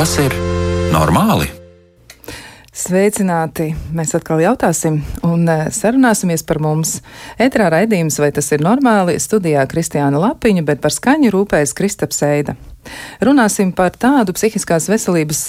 Tas ir normāli? Sveicināti! Mēs atkal jautāsim un eh, sarunāsimies par mums. Etrā raidījums, vai tas ir normāli, studijā Kristiāna Lapiņa, bet par skaņu rūpējas Kristaps Eida. Runāsim par tādu psihiskās veselības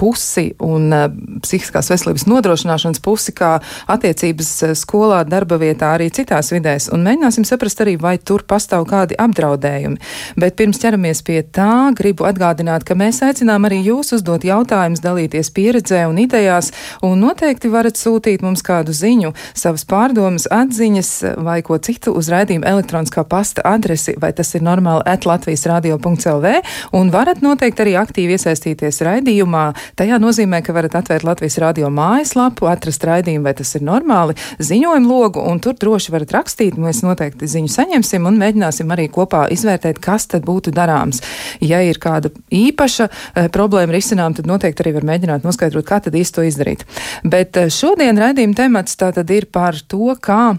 pusi un uh, psihiskās veselības nodrošināšanas pusi, kā attiecības eh, skolā, darba vietā, arī citās vidēs, un mēģināsim saprast arī, vai tur pastāv kādi apdraudējumi. Bet pirms ķeramies pie tā, gribu atgādināt, ka mēs aicinām arī jūs uzdot jautājumus, dalīties pieredzē un idejās, un noteikti varat sūtīt mums kādu ziņu, savas pārdomas, atziņas vai ko citu uz raidījuma elektroniskā pasta adresi, vai tas ir normāli at Latvijas radio.lv un varat noteikti arī aktīvi iesaistīties raidījumā. Tajā nozīmē, ka varat atvērt Latvijas radio mājaslapu, atrast raidījumu, vai tas ir normāli, ziņojumu logu, un tur droši varat rakstīt. Mēs noteikti ziņu saņemsim un mēģināsim arī kopā izvērtēt, kas tad būtu darāms. Ja ir kāda īpaša e, problēma risinām, tad noteikti arī var mēģināt noskaidrot, kā tad īsti to izdarīt. Bet e, šodien raidījuma temats tātad ir par to, kā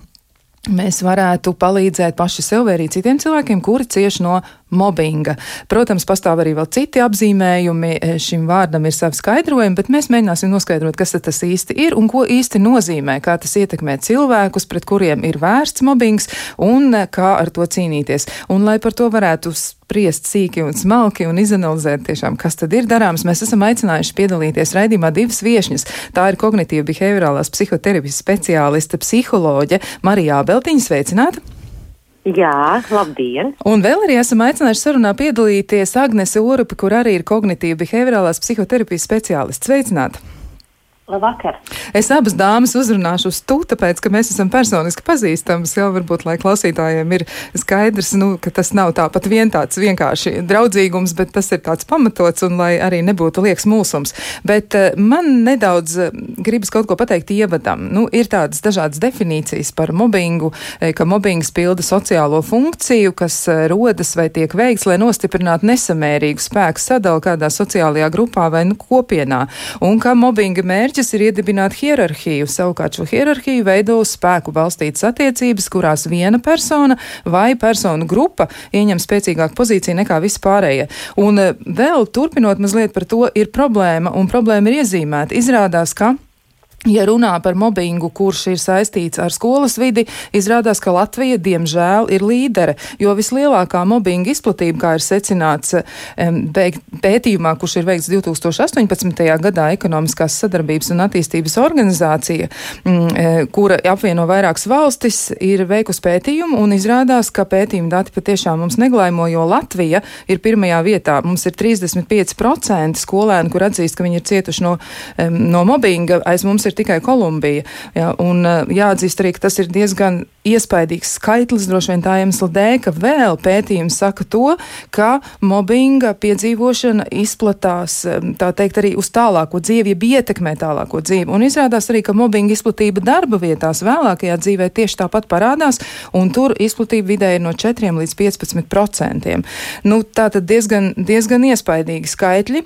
mēs varētu palīdzēt paši sev vai arī citiem cilvēkiem, kuri cieš no mobbinga. Protams, pastāv arī vēl citi apzīmējumi, e, šim vārdam ir savi skaidrojumi, bet mēs mēģināsim noskaidrot, kas tas īsti ir un ko īsti nozīmē, kā tas ietekmē cilvēkus, pret kuriem ir vērsts mobbings un e, kā ar to cīnīties. Un, lai par to varētu spriest sīki un smalki un izanalizēt tiešām, kas tad ir darāms, mēs esam aicinājuši piedalīties raidījumā divas viešņas. Tā ir kognitīva behaviorālās psihoterapijas speciāliste, psiholoģe Marija Beltiņa. Sveicināta! Jā, labdien! Un vēl arī esam aicinājuši sarunā piedalīties Agnese Orupi, kur arī ir kognitīva behaviorālās psihoterapijas speciālists. Sveicināta! Labvakar! Es abas dāmas uzrunāšu uz tu, tāpēc, ka mēs esam personiski pazīstamas. Jau varbūt, lai klausītājiem ir skaidrs, nu, ka tas nav tāpat vien tāds vienkārši draudzīgums, bet tas ir tāds pamatots un lai arī nebūtu lieks mūsums. Bet uh, man nedaudz uh, gribas kaut ko pateikt ievadam. Nu, ir tādas dažādas definīcijas par mobbingu, eh, ka mobbings pilda sociālo funkciju, kas rodas vai tiek veikts, lai nostiprinātu nesamērīgu spēku sadalu kādā sociālajā grupā vai nu, kopienā. Un ka mobbinga mērķis mērķis ir iedibināt hierarhiju. Savukārt šo hierarhiju veido spēku balstītas attiecības, kurās viena persona vai personu grupa ieņem spēcīgāku pozīciju nekā vispārējie. Un eh, vēl turpinot mazliet par to, ir problēma, un problēma ir iezīmēta. Izrādās, ka Ja runā par mobbingu, kurš ir saistīts ar skolas vidi, izrādās, ka Latvija, diemžēl, ir līdere, jo vislielākā mobbinga izplatība, kā ir secināts pētījumā, kurš ir veikts 2018. gadā ekonomiskās sadarbības un attīstības organizācija, mm, e, kura apvieno vairākas valstis, ir veikusi pētījumu un izrādās, ka pētījuma dati patiešām mums neglaimo, jo Latvija ir pirmajā vietā. Mums ir 35% skolēnu, kur atzīst, ka viņi ir cietuši no, no mobbinga. Aiz mums ir tikai Kolumbija. Ja, un eh, jāatzīst arī, ka tas ir diezgan iespaidīgs skaitlis, droši vien tā iemesla dēļ, ka vēl pētījums saka to, ka mobbinga piedzīvošana izplatās, tā teikt, arī uz tālāko dzīvi, ja ietekmē tālāko dzīvi. Un izrādās arī, ka mobbinga izplatība darba vietās vēlākajā dzīvē tieši tāpat parādās, un tur izplatība vidēji ir no 4 līdz 15 procentiem. Nu, tā tad diezgan, diezgan iespaidīgi skaitļi.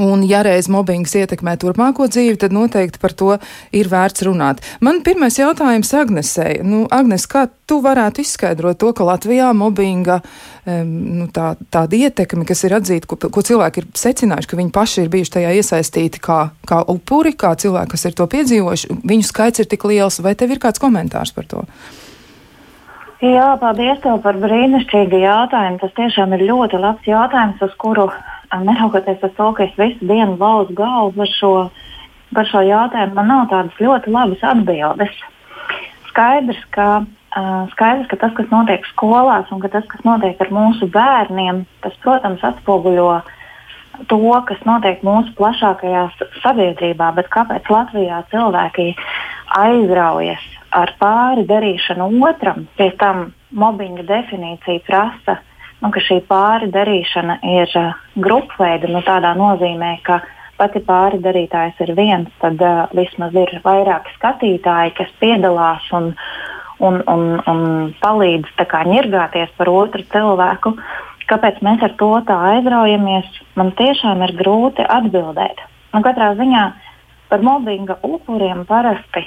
Un, ja reiz mobbings ietekmē turpmāko dzīvi, tad noteikti par to ir vērts runāt. Man pirmais jautājums Agnesei. Nu, Agnes, kā tu varētu izskaidrot to, ka Latvijā mobbinga um, nu, tā, tāda ietekme, kas ir atzīta, ko, ko cilvēki ir secinājuši, ka viņi paši ir bijuši tajā iesaistīti kā, kā upuri, kā cilvēki, kas ir to piedzīvojuši, viņu skaits ir tik liels, vai tev ir kāds komentārs par to? Jā, paldies tev par brīnišķīgu jautājumu. Tas tiešām ir ļoti labs jautājums, uz kuru neraugoties uz to, ka es visu dienu lauzu galvu par šo, par šo jautājumu, man nav tādas ļoti labas atbildes. Skaidrs, ka, skaidrs, ka tas, kas notiek skolās un tas, kas notiek ar mūsu bērniem, tas, protams, atspoguļo to, kas notiek mūsu plašākajā sabiedrībā, bet kāpēc Latvijā cilvēki aizraujas ar pāri darīšanu otram, pie tam mobbinga definīcija prasa nu, ka šī pāri darīšana ir uh, grupveida, nu, tādā nozīmē, ka pati pāri darītājs ir viens, tad uh, vismaz ir vairāki skatītāji, kas piedalās un, un, un, un palīdz kā, ņirgāties par otru cilvēku. Kāpēc mēs ar to tā aizraujamies, man tiešām ir grūti atbildēt. Nu, katrā ziņā par mobbinga upuriem parasti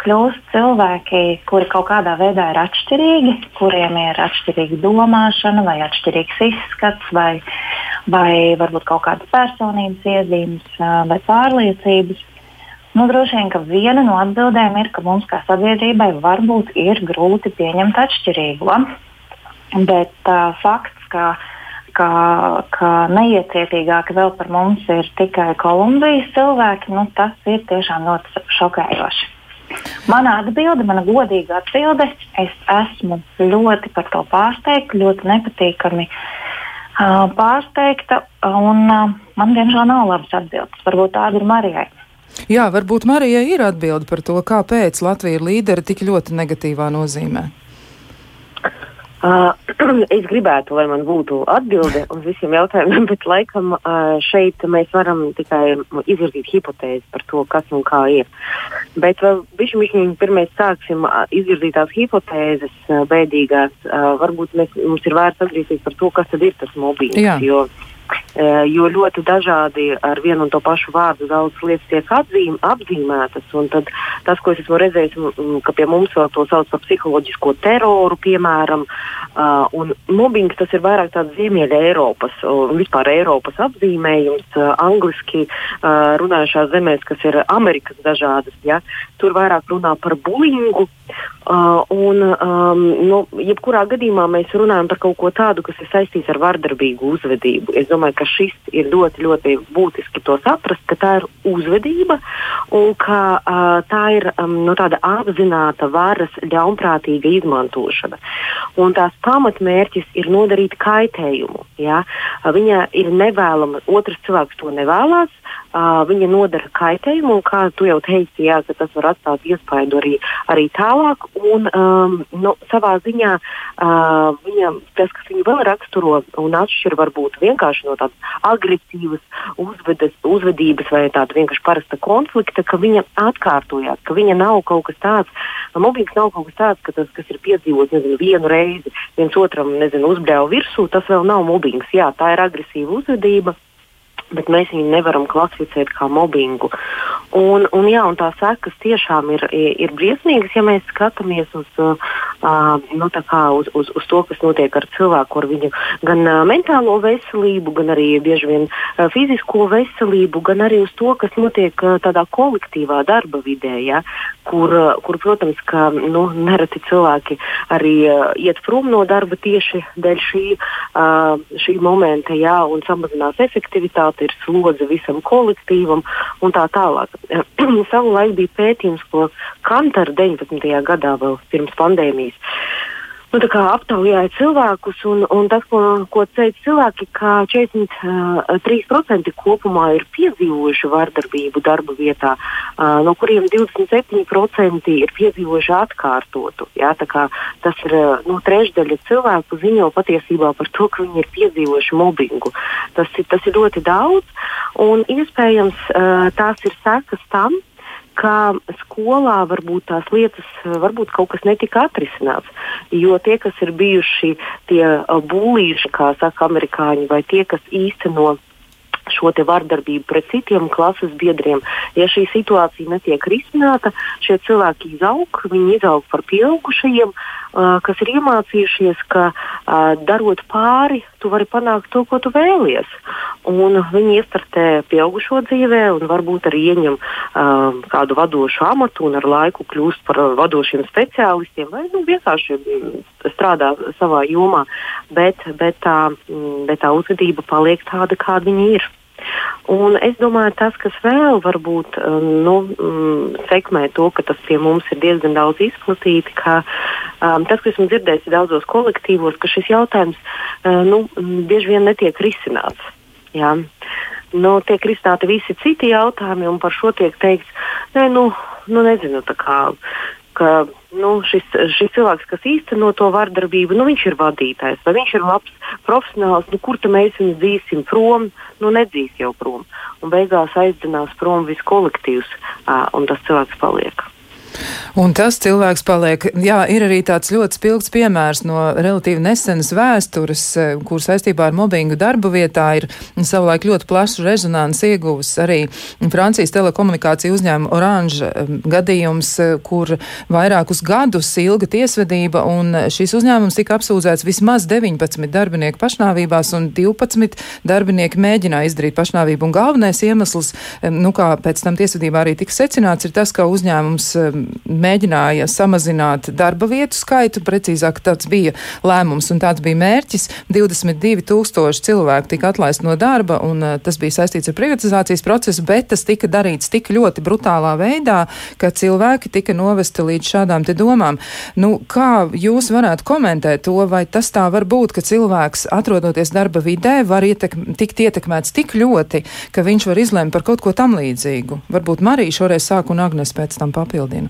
kļūst cilvēki, kuri kaut kādā veidā ir atšķirīgi, kuriem ir atšķirīga domāšana, vai atšķirīgs izskats, vai vai varbūt kaut kādas personības iezīmes vai pārliecības. Nu, droši vien, ka viena no atbildēm ir, ka mums kā sabiedrībai varbūt ir grūti pieņemt atšķirīgo. Bet uh, fakts, ka, ka, ka neiecietīgāki vēl par mums ir tikai Kolumbijas cilvēki, nu, tas ir tiešām ļoti šokējoši. Mana atbilde, mana godīga atbilde, es esmu ļoti par to pārsteigta, ļoti nepatīkami uh, pārsteigta, un uh, man diemžēl nav labas atbildes. Varbūt tāda ir Marijai. Jā, varbūt Marijai ir atbilde par to, kāpēc Latvija ir līderi tik ļoti negatīvā nozīmē. Uh, es gribētu, lai man būtu atbilde uz visiem jautājumiem, bet laikam uh, šeit mēs varam tikai izvirzīt hipotēzi par to, kas un kā ir. Bet vēl bišķiņ pirmais sāksim uh, izvirzīt tās hipotēzes uh, bēdīgās. Uh, varbūt mēs, mums ir vērts atgriezties par to, kas tad ir tas mobbings. Jo, uh, jo ļoti dažādi ar vienu un to pašu vārdu daudz lietas tiek atzīm, apzīmētas. Tas, ko es esmu redzējis, ka pie mums vēl to sauc par psiholoģisko teroru, piemēram, uh, un mobbings tas ir vairāk tāds Ziemeļa Eiropas un vispār Eiropas apzīmējums, uh, angliski runājušās zemēs, kas ir Amerikas dažādas. Ja? Tur vairāk runā par bulingu. Uh, un, um, nu, jebkurā gadījumā mēs runājam par kaut ko tādu, kas ir saistīts ar vardarbīgu uzvedību. Es domāju, ka šis ir ļoti, ļoti būtiski to saprast, ka tā ir uzvedība un ka uh, tā ir um, nu, tāda apzināta varas ļaunprātīga izmantošana. Un tās pamatmērķis ir nodarīt kaitējumu. Ja? Viņa ir nevēlama, otrs cilvēks to nevēlas, uh, viņa nodara kaitējumu, un kā tu jau teici, jā, tas var atstāt iespaidu arī, arī tālāk. Un, um, nu, savā ziņā uh, viņa, tas, kas viņu vēl raksturo un atšķir varbūt vienkārši no tādas agresīvas uzvedes, uzvedības vai tāda vienkārši parasta konflikta, ka viņa atkārtojās, ka viņa nav kaut kas tāds, mobbings nav kaut kas tāds, ka tas, kas ir piedzīvots nezinu, vienu reizi, viens otram nezinu, uzbļauj virsū, tas vēl nav mobbings. Jā, tā ir agresīva uzvedība bet mēs viņu nevaram klasificēt kā mobbingu. Un, un, jā, un tās sekas tiešām ir, ir briesmīgas, ja mēs skatāmies uz, uh, nu, uz, uz, uz to, kas notiek ar cilvēku, ar viņu gan uh, mentālo veselību, gan arī bieži vien uh, fizisko veselību, gan arī uz to, kas notiek uh, tādā kolektīvā darba vidē, ja, kur, uh, kur, protams, ka nu, nereti cilvēki arī uh, iet prom no darba tieši dēļ šī, uh, šī momenta, ja, un samazinās efektivitāti ir slodze visam kolektīvam un tā tālāk. Savulaik bija pētījums, ko Kantara 19. gadā vēl pirms pandēmijas nu, aptaujāja cilvēkus, un, un tas, ko, ko teica cilvēki, ka 43% kopumā ir piedzīvojuši vardarbību darba vietā, uh, no kuriem 27% ir piedzīvojuši atkārtotu. Jā, tas ir nu, trešdaļa cilvēku ziņo patiesībā par to, ka viņi ir piedzīvojuši mobbingu. Tas, tas ir ļoti daudz, un iespējams uh, tās ir sekas tam, ka skolā varbūt tās lietas, varbūt kaut kas netika atrisināts. Jo tie, kas ir bijuši tie būlīši, kā saka amerikāņi, vai tie, kas īsteno šo vardarbību pret citiem klases biedriem. Ja šī situācija netiek risināta, šie cilvēki izaug, viņi izaug par pieaugušajiem, kas ir iemācījušies, ka darot pāri, tu vari panākt to, ko tu vēlies. Un viņi iestartē pieaugušo dzīvē un varbūt arī ieņem kādu vadošu amatu un ar laiku kļūst par vadošiem speciālistiem vai nu, vienkārši strādā savā jomā, bet, bet, tā, bet tā uzvedība paliek tāda, kāda viņi ir. Un es domāju, tas, kas vēl varbūt um, nu, mm, sekmē to, ka tas pie mums ir diezgan daudz izplatīti, ka um, tas, ko esmu dzirdējis daudzos kolektīvos, ka šis jautājums uh, nu, bieži vien netiek risināts. Jā. Nu, tiek risināti visi citi jautājumi, un par šo tiek teikts, ne, nu, nu nezinu, kā, ka nu, šis, šis cilvēks, kas īsteno to vardarbību, nu, viņš ir vadītājs, vai viņš ir labs profesionāls, nu, kur mēs viņu dzīsim prom, nu, nedzīs jau prom. Un beigās aizdzinās prom viss kolektīvs, uh, un tas cilvēks paliek. Un tas cilvēks paliek, jā, ir arī tāds ļoti spilgts piemērs no relatīvi nesenas vēstures, eh, kur saistībā ar mobbingu darba vietā ir savulaik ļoti plašu rezonansu ieguvis arī Francijas telekomunikāciju uzņēmuma Orange eh, gadījums, eh, kur vairākus gadus ilga tiesvedība un šis uzņēmums tika apsūdzēts vismaz 19 darbinieku pašnāvībās un 12 darbinieki mēģināja izdarīt pašnāvību. Un galvenais iemesls, nu kā pēc tam tiesvedībā arī tika secināts, ir tas, ka uzņēmums mēģināja samazināt darba vietu skaitu, precīzāk tāds bija lēmums un tāds bija mērķis. 22 tūkstoši cilvēku tika atlaist no darba un uh, tas bija saistīts ar privatizācijas procesu, bet tas tika darīts tik ļoti brutālā veidā, ka cilvēki tika novesti līdz šādām te domām. Nu, kā jūs varētu komentēt to, vai tas tā var būt, ka cilvēks atrodoties darba vidē var ietek tikt ietekmēts tik ļoti, ka viņš var izlemt par kaut ko tam līdzīgu? Varbūt Marija šoreiz sāk un Agnes pēc tam papildina.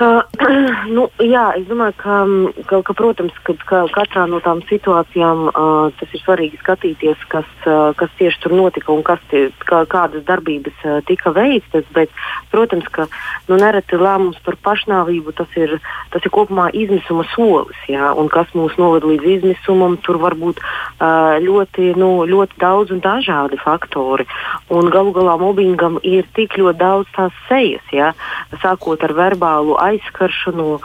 Uh, nu, jā, es domāju, ka, ka, ka protams, ka, ka katrā no tām situācijām uh, tas ir svarīgi skatīties, kas, uh, kas tieši tur notika un kas tie, kā, kādas darbības uh, tika veiktas. Bet, protams, ka nu, nereti lēmums par pašnāvību tas ir, tas ir kopumā izmisuma solis. Jā, un kas mūs noved līdz izmisumam, tur var būt uh, ļoti, nu, ļoti daudz un dažādi faktori. Un galu galā mobbingam ir tik ļoti daudz tās sejas, jā, sākot ar verbālu aizsardzību aizskaršanu,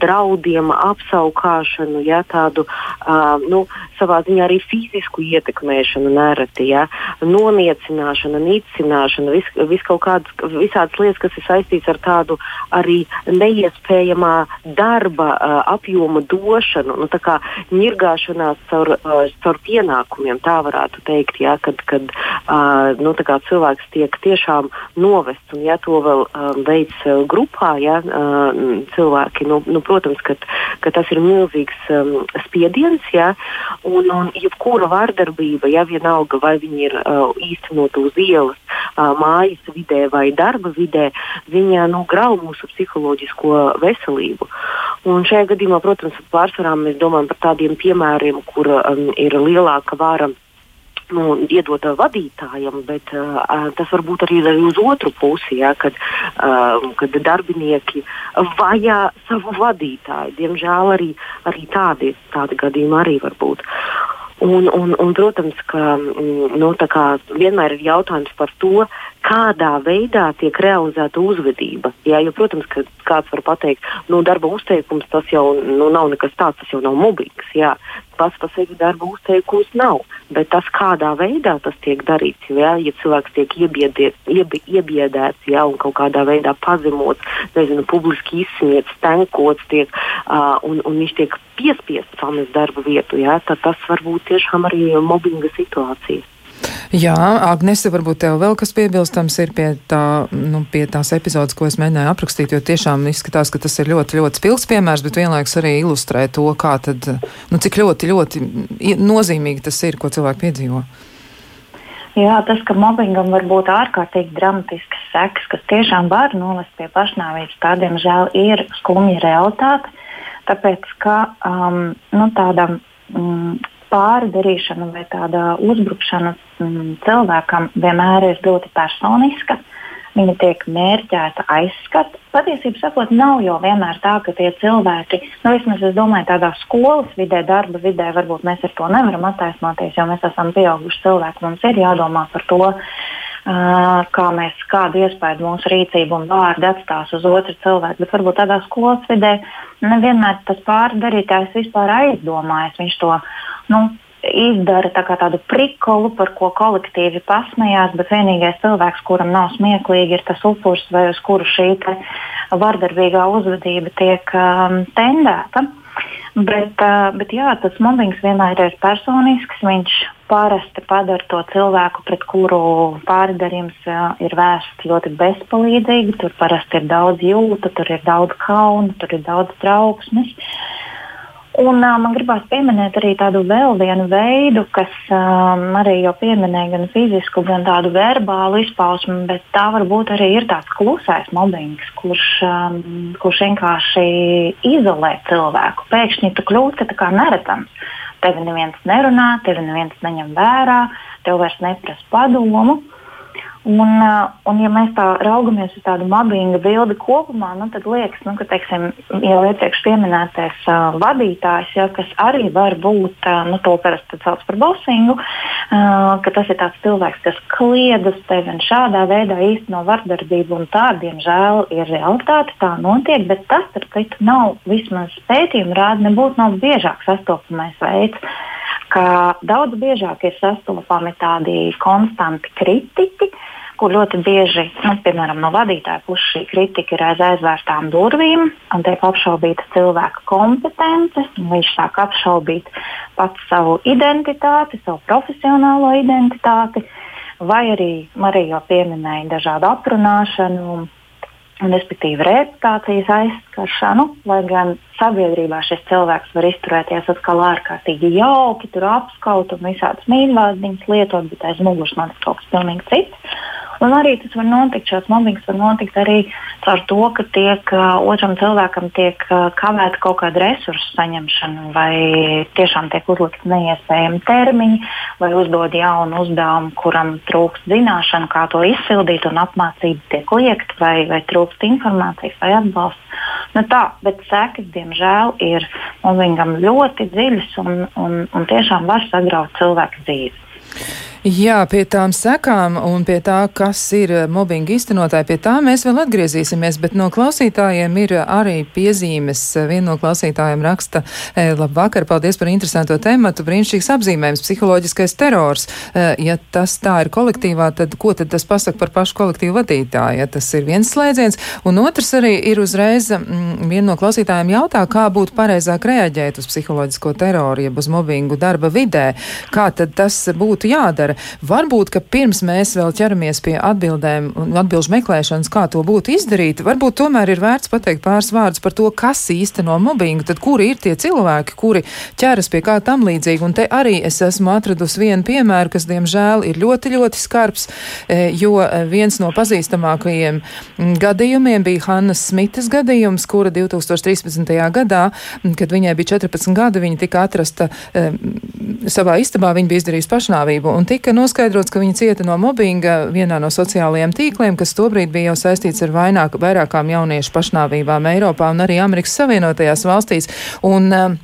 draudiem, apsaukāšanu, ja, tādu nu, savā ziņā arī fizisku ietekmēšanu nereti, ja, noniecināšanu, nicināšanu, vis, vis kādas visādas lietas, kas ir saistīts ar tādu arī neiespējamā darba apjoma došanu, nu, tā kā ņirgāšanās caur, caur pienākumiem, tā varētu teikt, ja, kad, kad nu, cilvēks tiek tiešām novests un ja to vēl veids grupā, ja, cilvēki. Nu, nu, protams, ka, ka tas ir milzīgs um, spiediens, ja, un, un jebkura vārdarbība, ja vienalga vai viņi ir uh, īstenot uz ielas, uh, mājas vidē vai darba vidē, viņa nu, grauj mūsu psiholoģisko veselību. Un šajā gadījumā, protams, pārsvarā mēs domājam par tādiem piemēriem, kur um, ir lielāka vāra nu, iedot vadītājam, bet uh, tas var būt arī, arī uz otru pusi, ja, kad, uh, kad darbinieki vajā savu vadītāju. Diemžēl arī, arī tādi, tādi gadījumi arī var būt. Un, un, un, protams, ka mm, nu, vienmēr ir jautājums par to, kādā veidā tiek realizēta uzvedība. Jā, jo, protams, ka kāds var pateikt, nu, darba uzteikums tas jau nu, nav nekas tāds, tas jau nav mobbings. Jā. Pats par sevi darba uzteikums nav, bet tas, kādā veidā tas tiek darīts, jā, ja cilvēks tiek iebiediet, iebi, iebiedēts jā, un kaut kādā veidā pazemots, nezinu, publiski izsmiets, tenkots, tiek, uh, un, un viņš tiek piespiests pamest darba vietu, jā, tad tas var būt tiešām arī mobbinga situācija. Jā, Agnese, varbūt tev vēl kas piebilstams ir pie, tā, nu, pie tās epizodes, ko es mēģināju aprakstīt, jo tiešām izskatās, ka tas ir ļoti, ļoti spilgs piemērs, bet vienlaikus arī ilustrē to, kā tad, nu, cik ļoti, ļoti nozīmīgi tas ir, ko cilvēki piedzīvo. Jā, tas, ka mobbingam var būt ārkārtīgi dramatisks seks, kas tiešām var novest pie pašnāvības, tā diemžēl ir skumja realitāte. Tāpēc, ka um, nu, tādam um, pārdarīšana vai tāda uzbrukšana mm, cilvēkam vienmēr ir ļoti personiska. Viņa tiek mērķēta aizskat. Patiesībā sakot, nav jau vienmēr tā, ka tie cilvēki, nu vismaz es domāju, tādā skolas vidē, darba vidē, varbūt mēs ar to nevaram attaisnoties, jo mēs esam pieauguši cilvēki. Mums ir jādomā par to, Uh, kā mēs, kādu iespēju mūsu rīcība un vārdi atstās uz otru cilvēku. Bet varbūt tādā skolas vidē nevienmēr tas pārdarītājs vispār aizdomājas. Viņš to nu, izdara tā tādu prikolu, par ko kolektīvi pasmējās, bet vienīgais cilvēks, kuram nav smieklīgi, ir tas upuris, vai uz kuru šī vardarbīgā uzvedība tiek um, tendēta. Bet, uh, bet jā, tas mobbings vienmēr ir personisks. Viņš parasti padara to cilvēku, pret kuru pārdarījums uh, ir vērsts ļoti bezpalīdzīgi. Tur parasti ir daudz jūta, tur ir daudz kauna, tur ir daudz trauksmes. Un uh, man gribās pieminēt arī tādu vēl vienu veidu, kas um, arī jau pieminēja gan fizisku, gan tādu verbālu izpausmu, bet tā varbūt arī ir tāds klusais mobbings, kurš, um, kurš vienkārši izolē cilvēku. Pēkšņi tu kā neredzams. Tevi neviens nerunā, tevi neviens neņem vērā, tev vairs neprasa padomu. Un, uh, un, ja mēs tā raugamies uz tādu mobbinga bildi kopumā, nu, tad liekas, nu, ka teiksim, jau iepriekš minētais uh, vadītājs, ja, kas arī var būt uh, nu, to parasti sauc par bosingu, uh, ka tas ir tāds cilvēks, kas kliedz uz tevi un šādā veidā īsteno vardarbību. Tā, diemžēl, ir realitāte, tā notiek, bet tas, starp citu, nav vismaz pētījumi rāda, nebūtu nav biežāk sastopamais veids ka daudz biežāk ir sastopami tādi konstanti kritiķi, kur ļoti bieži, nu, piemēram, no vadītāja puses šī kritika ir aiz aizvērtām durvīm un tiek apšaubīta cilvēka kompetence. Viņš sāk apšaubīt pats savu identitāti, savu profesionālo identitāti, vai arī Marija jau pieminēja dažādu aprunāšanu. Respektīvi, reputācijas aizskaršanu, lai gan sabiedrībā šis cilvēks var izturēties atkal ārkārtīgi jauki, tur apskaut un visādas mīlvārdiņas lietot, bet aiz muguras tas kaut kas pilnīgi cits. Un arī tas var notikt, šāds mobbings var notikt arī caur to, ka tiek otram cilvēkam tiek kavēta kaut kāda resursu saņemšana, vai tiešām tiek uzlikti neiespējami termiņi, vai uzdod jaunu uzdevumu, kuram trūkst zināšanu, kā to izpildīt, un apmācība tiek liekta, vai, vai trūkst informācijas vai atbalsta. Nu tā, bet sekas, diemžēl, ir mobbingam ļoti dziļas un, un, un tiešām var sagraut cilvēku dzīvi. Jā, pie tām sekām un pie tā, kas ir mobbinga iztenotāji, pie tā mēs vēl atgriezīsimies, bet no klausītājiem ir arī piezīmes. Viena no klausītājiem raksta, e, labvakar, paldies par interesanto tematu, brīnišķīgs apzīmējums, psiholoģiskais terors. E, ja tas tā ir kolektīvā, tad ko tad tas pasaka par pašu kolektīvu vadītāju? Ja tas ir viens slēdziens, un otrs arī ir uzreiz, mm, viena no klausītājiem jautā, kā būtu pareizāk reaģēt uz psiholoģisko teroru, jeb uz mobbingu darba vidē, kā tad tas būtu jādara jādara. Varbūt, ka pirms mēs vēl ķeramies pie atbildēm un atbilžu meklēšanas, kā to būtu izdarīt, varbūt tomēr ir vērts pateikt pāris vārdus par to, kas īsteno mobbingu, tad kuri ir tie cilvēki, kuri ķeras pie kā tam līdzīga. Un te arī es esmu atradusi vienu piemēru, kas, diemžēl, ir ļoti, ļoti skarbs, e, jo viens no pazīstamākajiem gadījumiem bija Hannas Smitas gadījums, kura 2013. gadā, kad viņai bija 14 gadi, viņa tika atrasta e, savā istabā, viņa bija izdarījusi pašnāvību. Un tika noskaidrots, ka viņa cieta no mobbinga vienā no sociālajiem tīkliem, kas tobrīd bija jau saistīts ar vaināk, vairākām jauniešu pašnāvībām Eiropā un arī Amerikas Savienotajās valstīs. Un, uh,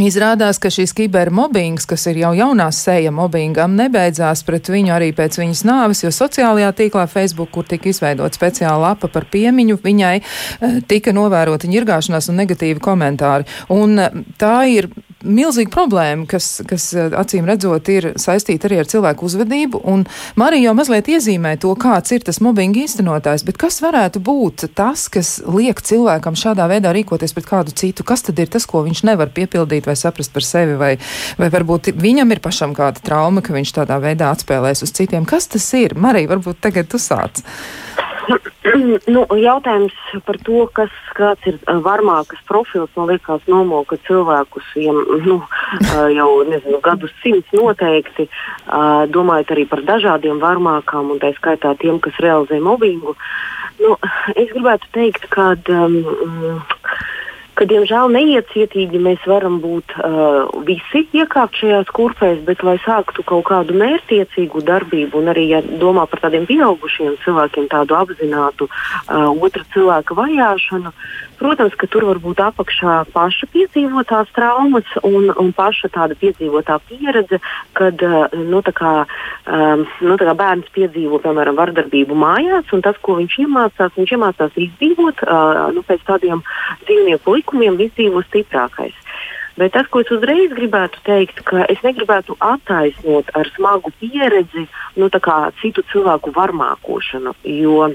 Izrādās, ka šis kibermobbings, kas ir jau jaunā seja mobbingam, nebeidzās pret viņu arī pēc viņas nāves, jo sociālajā tīklā Facebook, kur tika izveidot speciāla lapa par piemiņu, viņai eh, tika novērota ņirgāšanās un negatīvi komentāri. Un eh, tā ir milzīga problēma, kas, kas eh, acīm redzot ir saistīta arī ar cilvēku uzvedību, un Marija jau mazliet iezīmē to, kāds ir tas mobbinga īstenotājs, bet kas varētu būt tas, kas liek cilvēkam šādā veidā rīkoties pret kādu citu? Kas tad ir tas, ko viņš nevar piepildīt vai saprast par sevi, vai, vai varbūt viņam ir pašam kāda trauma, ka viņš tādā veidā atspēlēs uz citiem? Kas tas ir? Marija, varbūt tagad tu sāc. nu, jautājums par to, kas ir varmākas profils, man liekas, nomoka cilvēkus ja, nu, jau nezinu, gadus simts noteikti, domājot arī par dažādiem varmākām, un tā skaitā tiem, kas realizē mobbingu. Nu, es gribētu teikt, ka. Um, ka, diemžēl, neiecietīgi mēs varam būt uh, visi iekāpt šajās kurpēs, bet, lai sāktu kaut kādu mērķiecīgu darbību, un arī, ja domā par tādiem pieaugušiem cilvēkiem, tādu apzinātu uh, otra cilvēka vajāšanu, Protams, ka tur var būt apakšā paša piedzīvotās traumas un, un paša tāda piedzīvotā pieredze, kad eh, nu, kā, um, nu, kā bērns piedzīvo, piemēram, vardarbību mājās, un tas, ko viņš iemācās, viņš iemācās izdzīvot uh, nu, pēc tādiem dzīvnieku likumiem, izdzīvo stiprākais. Bet tas, ko es uzreiz gribētu teikt, ka es negribētu attaisnot ar smagu pieredzi nu, citu cilvēku varmākošanu. Jo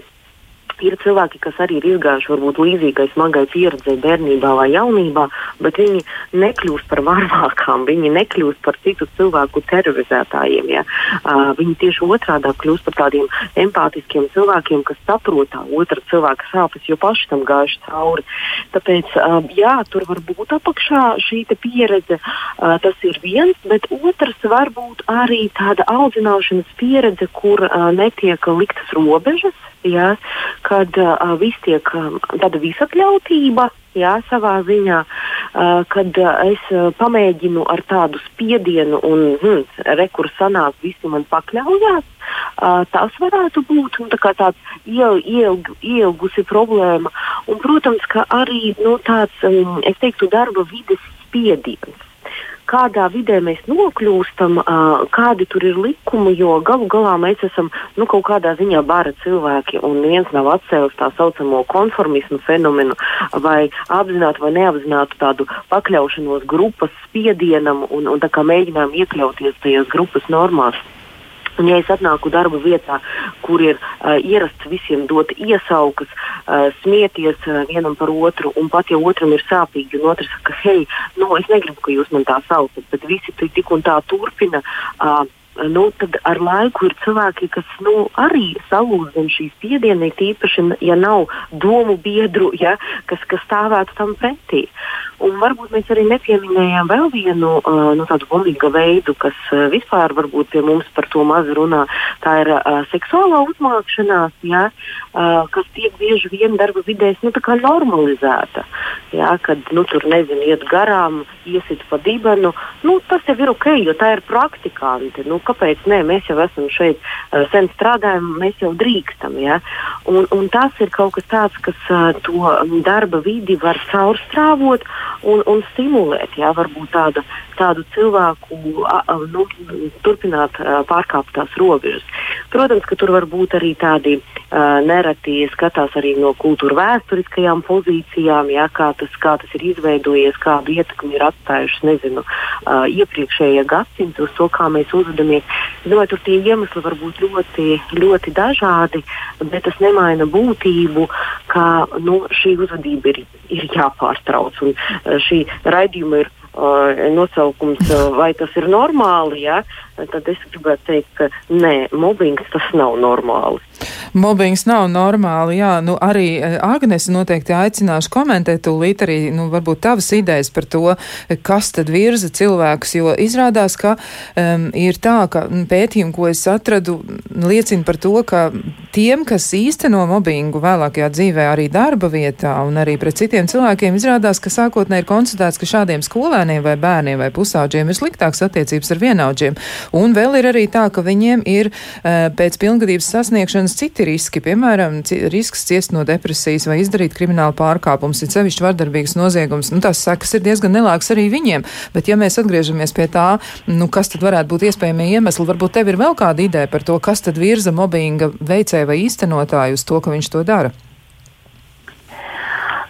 Ir cilvēki, kas arī ir izgājuši varbūt līdzīgai smagai pieredzei bērnībā vai jaunībā, bet viņi nekļūst par varmākām, viņi nekļūst par citu cilvēku terorizētājiem. Ja? Uh, viņi tieši otrādi kļūst par tādiem empātiskiem cilvēkiem, kas saprot tā otra cilvēka sāpes, jo paši tam gājuši cauri. Tāpēc, uh, jā, tur var būt apakšā šī pieredze, uh, tas ir viens, bet otrs var būt arī tāda audzināšanas pieredze, kur uh, netiek liktas robežas ja, kad uh, viss tiek um, tāda visatļautība. Jā, savā ziņā, uh, kad uh, es uh, pamēģinu ar tādu spiedienu, un hm, rekurs sanāk, visi man pakļaujās, uh, tas varētu būt nu, tā tāds iel, ielg, ielgusi problēma. Un, protams, ka arī nu, tāds, um, es teiktu, darba vides spiediens kādā vidē mēs nokļūstam, uh, kādi tur ir likumi, jo galu galā mēs esam nu, kaut kādā ziņā bara cilvēki, un viens nav atcēlis tā saucamo konformismu fenomenu, vai apzināti vai neapzināti tādu pakļaušanos grupas spiedienam un, un mēģinājumu iekļauties tajās grupas normās. Un, ja es atnāku darba vietā, kur ir uh, ierasts visiem dot iesaukas, uh, smieties uh, vienam par otru, un pat ja otram ir sāpīgi, un otrs saka, hei, nu, es negribu, ka jūs man tā saucat, bet visi tik un tā turpina. Uh, nu, tad ar laiku ir cilvēki, kas nu, arī salūz zem šīs spiediena, tīpaši, ja nav domu biedru, ja, kas, kas stāvētu tam pretī. Un varbūt mēs arī nepieminējām vēl vienu uh, nu, tādu bonīgu veidu, kas uh, vispār varbūt pie mums par to maz runā. Tā ir uh, seksuālā uzmākšanās, ja, uh, kas tiek bieži vien darba vidēs nu, normalizēta. Ja, kad nu, tur nezinu, iet garām, iesit pa dibenu, nu, tas jau ir ok, jo tā ir praktikanti. Nu, kāpēc nē, mēs jau esam šeit uh, sen strādājam, mēs jau drīkstam. Ja? Un, un tas ir kaut kas tāds, kas uh, to darba vidi var caurstrāvot un, un stimulēt, jā, varbūt tāda, tādu cilvēku nu, turpināt a, pārkāpt tās robežas. Protams, ka tur var būt arī tādi nereti skatās arī no kultūra vēsturiskajām pozīcijām, jā, kā, tas, kā tas ir izveidojies, kādu ietekmi ir atstājušas, nezinu, iepriekšējie gadsimti uz to, kā mēs uzvedamies. Es domāju, tur tie iemesli var būt ļoti, ļoti dažādi, bet tas nemaina būtību, ka nu, šī uzvedība ir, ir jāpārtrauc. Un, uh, šī raidījuma ir uh, nosaukums, uh, vai tas ir normāli, ja, tad es gribētu teikt, ka nē, mobbings tas nav normāli. Mobbings nav normāli, jā, nu arī eh, Agnese noteikti aicināšu komentēt tūlīt arī, nu, varbūt tavas idejas par to, kas tad virza cilvēkus, jo izrādās, ka um, ir tā, ka pētījumi, ko es atradu, liecina par to, ka tiem, kas īsteno mobbingu vēlākajā dzīvē arī darba vietā un arī pret citiem cilvēkiem, izrādās, ka sākotnē ir konstatēts, ka šādiem skolēniem vai bērniem vai pusauģiem ir sliktāks attiecības ar vienaudžiem. Un vēl ir arī tā, ka viņiem ir uh, pēc pilngadības sasniegšanas citi riski, piemēram, risks ciest no depresijas vai izdarīt kriminālu pārkāpumus, ir sevišķi vardarbīgs noziegums. Nu, tās sekas ir diezgan nelāks arī viņiem. Bet, ja mēs atgriežamies pie tā, nu, kas tad varētu būt iespējamie iemesli, varbūt tev ir vēl kāda ideja par to, kas tad virza mobbinga veicēju vai īstenotāju uz to, ka viņš to dara.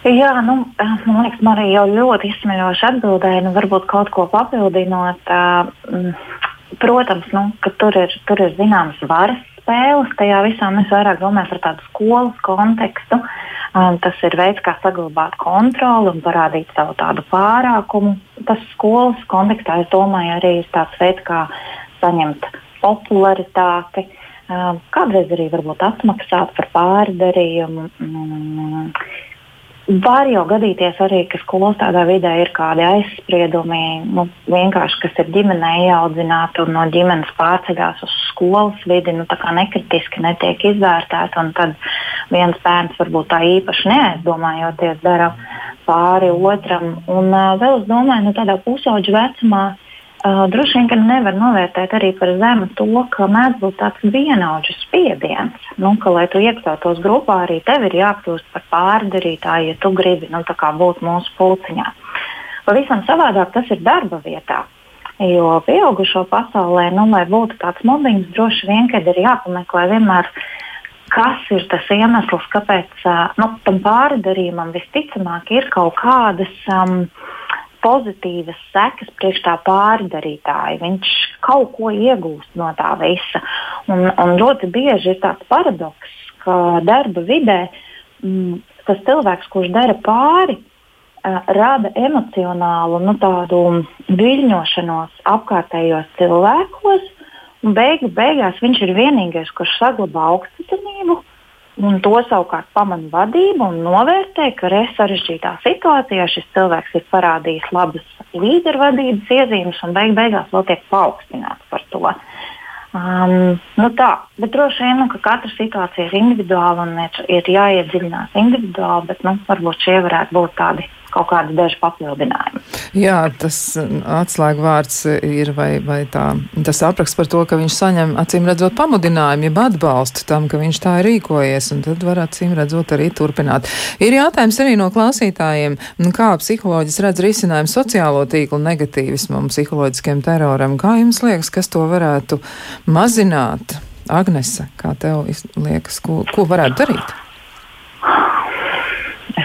Jā, nu, man liekas, Marija jau ļoti izsmeļoši atbildēja. Nu, varbūt kaut ko papildinot. Uh, protams, nu, ka tur ir, tur ir zināmas varas spēles tajā visā. Mēs vairāk domājam par tādu skolas kontekstu. Um, tas ir veids, kā saglabāt kontroli un parādīt savu tādu pārākumu. Tas skolas kontekstā, es domāju, arī ir tāds veids, kā saņemt popularitāti. Um, kādreiz arī varbūt atmaksāt par pārdarījumu. Um, Var jau gadīties arī, ka skolas tādā vidē ir kādi aizspriedumi, nu, vienkārši, kas ir ģimenē ieaudzināti un no ģimenes pārceļās uz skolas vidi, nu, tā kā nekritiski netiek izvērtēti. Tad viens bērns varbūt tā īpaši neaizdomājoties dara pāri otram. Un uh, vēl es domāju, nu, tādā pusauģa vecumā droši vien nevar novērtēt arī par zemu to, ka mēdz būt tāds vienaudžu spiediens. Nu, ka, lai tu iekļautos grupā, arī tev ir jākļūst par pārdarītāju, ja tu gribi nu, būt mūsu pulciņā. Pavisam savādāk tas ir darba vietā. Jo pieaugušo pasaulē, nu, lai būtu tāds mobbings, droši vien ir jāpameklē vienmēr, kas ir tas iemesls, kāpēc nu, tam pārdarījumam visticamāk ir kaut kādas. Um, pozitīvas sekas priekš tā pārdarītāja. Viņš kaut ko iegūst no tā visa. Un, un ļoti bieži ir tāds paradoks, ka darba vidē m, mm, tas cilvēks, kurš dara pāri, uh, rada emocionālu nu, viļņošanos apkārtējos cilvēkos. Beigu beigās viņš ir vienīgais, kurš saglabā augstsimību, Un to savukārt pamana vadība un novērtē, ka re sarežģītā situācijā šis cilvēks ir parādījis labas līdervadības iezīmes un beig beigās vēl tiek paaugstināts par to. Um, nu tā, bet droši vien, nu, ka katra situācija ir individuāla un ir, ir jāiedziļinās individuāli, bet nu, varbūt šie varētu būt tādi kaut kādi daži papildinājumi. Jā, tas mm, atslēgvārds ir vai, vai tā, tas apraksts par to, ka viņš saņem acīm redzot pamudinājumu, jeb atbalstu tam, ka viņš tā ir rīkojies, un tad var acīm redzot arī turpināt. Ir jautājums arī no klausītājiem, nu, kā psiholoģis redz risinājumu sociālo tīklu negatīvismam, psiholoģiskiem teroram. Kā jums liekas, kas to varētu mazināt? Agnese, kā tev liekas, ko, ko varētu darīt?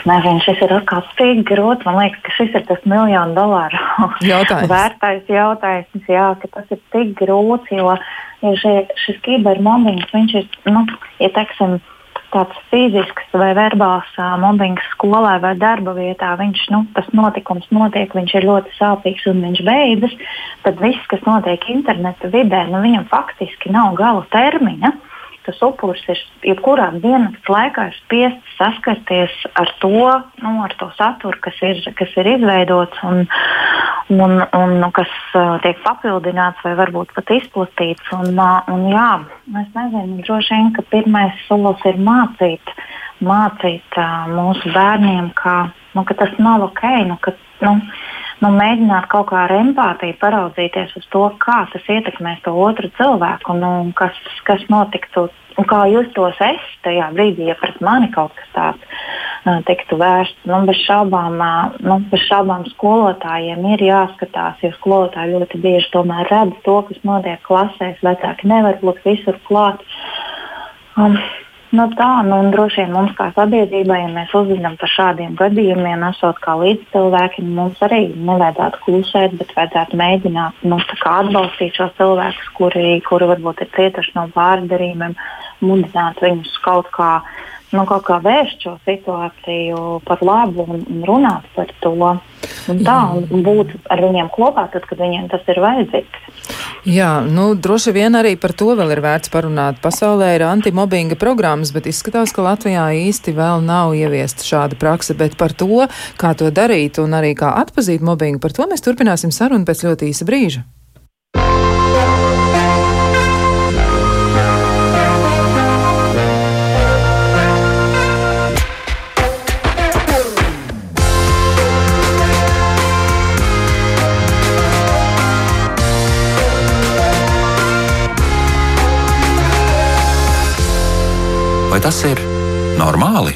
Es nezinu, šis ir atkal tik grūts. Man liekas, ka šis ir tas miljonu dolāru jautājums. vērtais jautājums. Jā, ka tas ir tik grūts, jo, jo šie, šis kibermobbings, viņš ir, nu, ja teiksim, tāds fizisks vai verbāls uh, mobbings skolā vai darba vietā, viņš, nu, tas notikums notiek, viņš ir ļoti sāpīgs un viņš beidzas, tad viss, kas notiek interneta vidē, nu, viņam faktiski nav gala termiņa. Uh, tas upuris ir jebkurā dienas laikā spiests saskarties ar to, nu, ar to saturu, kas ir, kas ir izveidots un, un, un nu, kas uh, tiek papildināts vai varbūt pat izplatīts. Un, uh, un, jā, es nezinu, droši vien, ka pirmais solis ir mācīt, mācīt uh, mūsu bērniem, ka, nu, ka tas nav ok. Nu, ka, nu, nu, mēģināt kaut kā ar empātiju paraudzīties uz to, kā tas ietekmēs to otru cilvēku un, un kas, kas notiktu. Un kā justos es tajā brīdī, ja pret mani kaut kas tāds uh, tiktu vērsts. Nu, bez, šaubām, uh, nu, bez šaubām skolotājiem ir jāskatās, jo skolotāji ļoti bieži tomēr redz to, kas notiek klasēs. Vecāki nevar būt visur klāt. Um, Nu, tā, nu, droši vien mums kā sabiedrībai, ja mēs uzzinām par šādiem gadījumiem, esot kā līdzcilvēki, mums arī nevajadzētu klusēt, bet vajadzētu mēģināt nu, atbalstīt šos cilvēkus, kuri, kuri varbūt ir cietuši no pārdarījumiem, mudināt viņus kaut kā, nu, kaut kā vērst šo situāciju par labu un, un runāt par to. Un tā, un būt ar viņiem kopā, tad, kad viņiem tas ir vajadzīgs. Jā, nu, droši vien arī par to vēl ir vērts parunāt. Pasaulē ir antimobbinga programmas, bet izskatās, ka Latvijā īsti vēl nav ieviesta šāda praksa. Bet par to, kā to darīt un arī kā atpazīt mobbingu, par to mēs turpināsim sarunu pēc ļoti īsa brīža. Tas ir normāli?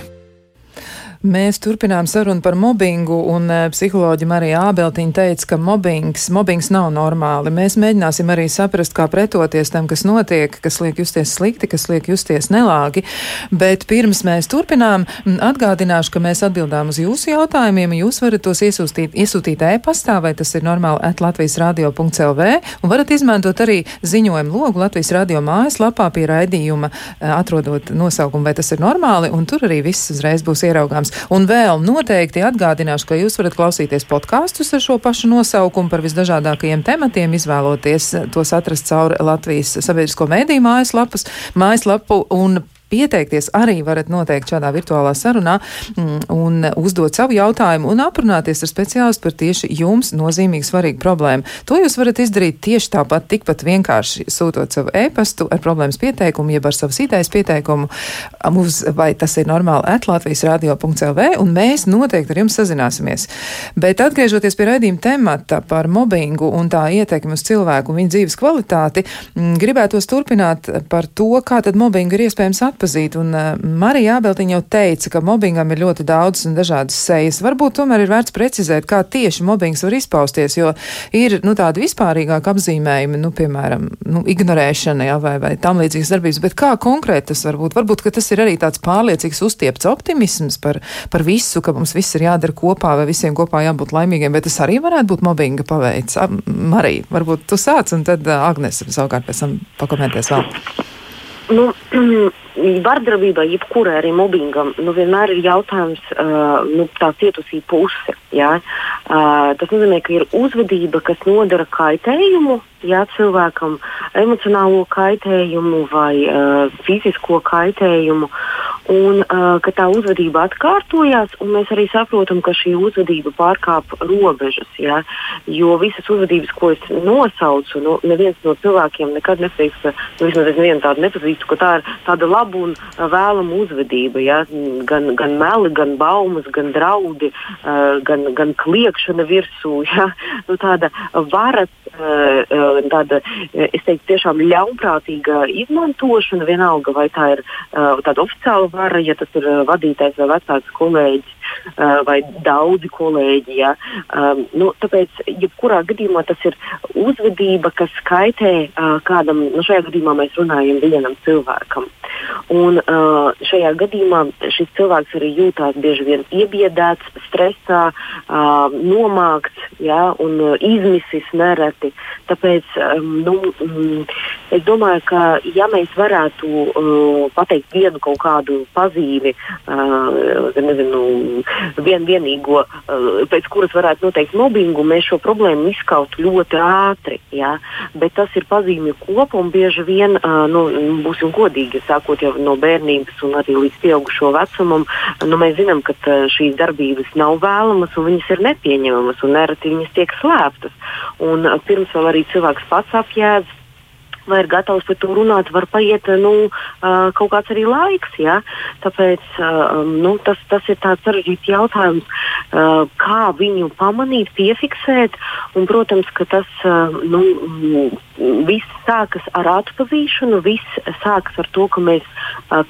Mēs turpinām sarunu par mobbingu, un uh, psiholoģi Marija Ābeltiņa teica, ka mobbings, mobbings nav normāli. Mēs mēģināsim arī saprast, kā pretoties tam, kas notiek, kas liek justies slikti, kas liek justies nelāgi. Bet pirms mēs turpinām, atgādināšu, ka mēs atbildām uz jūsu jautājumiem. Jūs varat tos iesūtīt, iesūtīt e-pastā, vai tas ir normāli at Latvijas radio.lv, un varat izmantot arī ziņojumu logu Latvijas radio mājaslapā pie raidījuma, atrodot nosaukumu, vai tas ir normāli, un tur arī viss uzreiz būs ieraugāms. Un vēl noteikti atgādināšu, ka jūs varat klausīties podkāstus ar šo pašu nosaukumu par visdažādākajiem tematiem, izvēloties tos atrast caur Latvijas sabiedrisko mēdīju mājaslapas, mājaslapu un Pieteikties arī varat noteikti šādā virtuālā sarunā mm, un uzdot savu jautājumu un aprunāties ar speciālistu par tieši jums nozīmīgu svarīgu problēmu. To jūs varat izdarīt tieši tāpat, tikpat vienkārši sūtot savu e-pastu ar problēmas pieteikumu, jeb ar savas idejas pieteikumu uz, vai tas ir normāli, atlatvijas radio.lv, un mēs noteikti ar jums sazināsimies. Bet atgriežoties pie raidījuma temata par mobbingu un tā ietekmi uz cilvēku un viņa dzīves kvalitāti, mm, gribētos turpināt par to, kā tad mobbingu ir iespējams atpazīt atpazīt. Un uh, Marija Ābeltiņa jau teica, ka mobbingam ir ļoti daudz un dažādas sejas. Varbūt tomēr ir vērts precizēt, kā tieši mobbings var izpausties, jo ir nu, tādi vispārīgāki apzīmējumi, nu, piemēram, nu, ignorēšana jā, vai, vai tam līdzīgas darbības, bet kā konkrēti tas var būt? Varbūt, tas ir arī tāds pārliecīgs uztiepts optimisms par, par visu, ka mums viss ir jādara kopā vai visiem kopā jābūt laimīgiem, bet tas arī varētu būt mobbinga paveids. Marija, varbūt tu sāc un tad uh, Agnes savukārt pēc tam pakomentēs vēl. Nu, vardarbībai, jebkurai arī mobbingam, nu, vienmēr ir jautājums, uh, nu, tā cietusī puse. Ja? Uh, tas nozīmē, ka ir uzvedība, kas nodara kaitējumu ja, cilvēkam, emocionālo kaitējumu vai uh, fizisko kaitējumu. un uh, ka tā uzvedība atkārtojās, un mēs arī saprotam, ka šī uzvedība pārkāp robežas. Ja? Jo visas uzvedības, ko es nosaucu, nu, neviens no cilvēkiem nekad neteiks, ka nu, vismaz es nevienu tādu nepazīstu, ka tā ir tāda laba un vēlama uzvedība. Ja? Gan, gan meli, gan baumas, gan draudi, uh, gan, gan kliekšana virsū. Ja? Nu, tāda varas, uh, tāda, es teiktu, tiešām ļaunprātīga izmantošana, vienalga vai tā ir tāda oficiāla vara, ja tas ir vadītājs vai vecāks kolēģis vai daudzi kolēģi. Ja. Nu, tāpēc, jebkurā gadījumā tas ir uzvedība, kas kaitē kādam, nu, šajā gadījumā mēs runājam vienam cilvēkam. Un šajā gadījumā šis cilvēks arī jūtās bieži vien iebiedēts, stresā, nomākts ja, un izmisis nereti. Tāpēc nu, um, es domāju, ka ja mēs varētu pateikt vienu kaut kādu pazīmi, nezinu, vien, vienīgo, uh, pēc kuras varētu noteikt mobbingu, mēs šo problēmu izskautu ļoti ātri. Ja? Bet tas ir pazīmju kopa un bieži vien, uh, nu, būsim godīgi, sākot jau no bērnības un arī līdz pieaugušo vecumam, nu, mēs zinām, ka šīs darbības nav vēlamas un viņas ir nepieņemamas un nereti viņas tiek slēptas. Un, pirms vēl arī cilvēks pats apjēdz vai ir gatavs par to runāt, var paiet nu, kaut kāds arī laiks. Ja? Tāpēc nu, tas, tas ir tāds sarežģīts jautājums, kā viņu pamanīt, piefiksēt. Un, protams, ka tas nu, viss sākas ar atpazīšanu, viss sākas ar to, ka mēs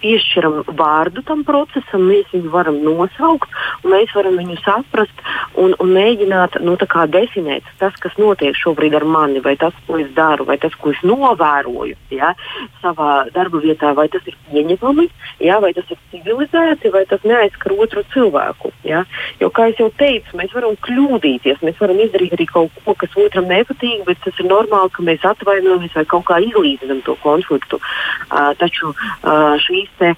piešķiram vārdu tam procesam, mēs viņu varam nosaukt, mēs varam viņu saprast un, un mēģināt nu, definēt tas, kas notiek šobrīd ar mani, vai tas, ko es daru, vai tas, ko es novēroju ja, savā darba vietā, vai tas ir pieņemami, ja, vai tas ir civilizēti, vai tas neaizskar otru cilvēku. Ja. Jo, kā jau teicu, mēs varam kļūdīties, mēs varam izdarīt arī kaut ko, kas otram nepatīk, bet tas ir normāli, ka mēs atvainojamies vai kaut kā izlīdzinām to konfliktu. Uh, taču uh, šīs te,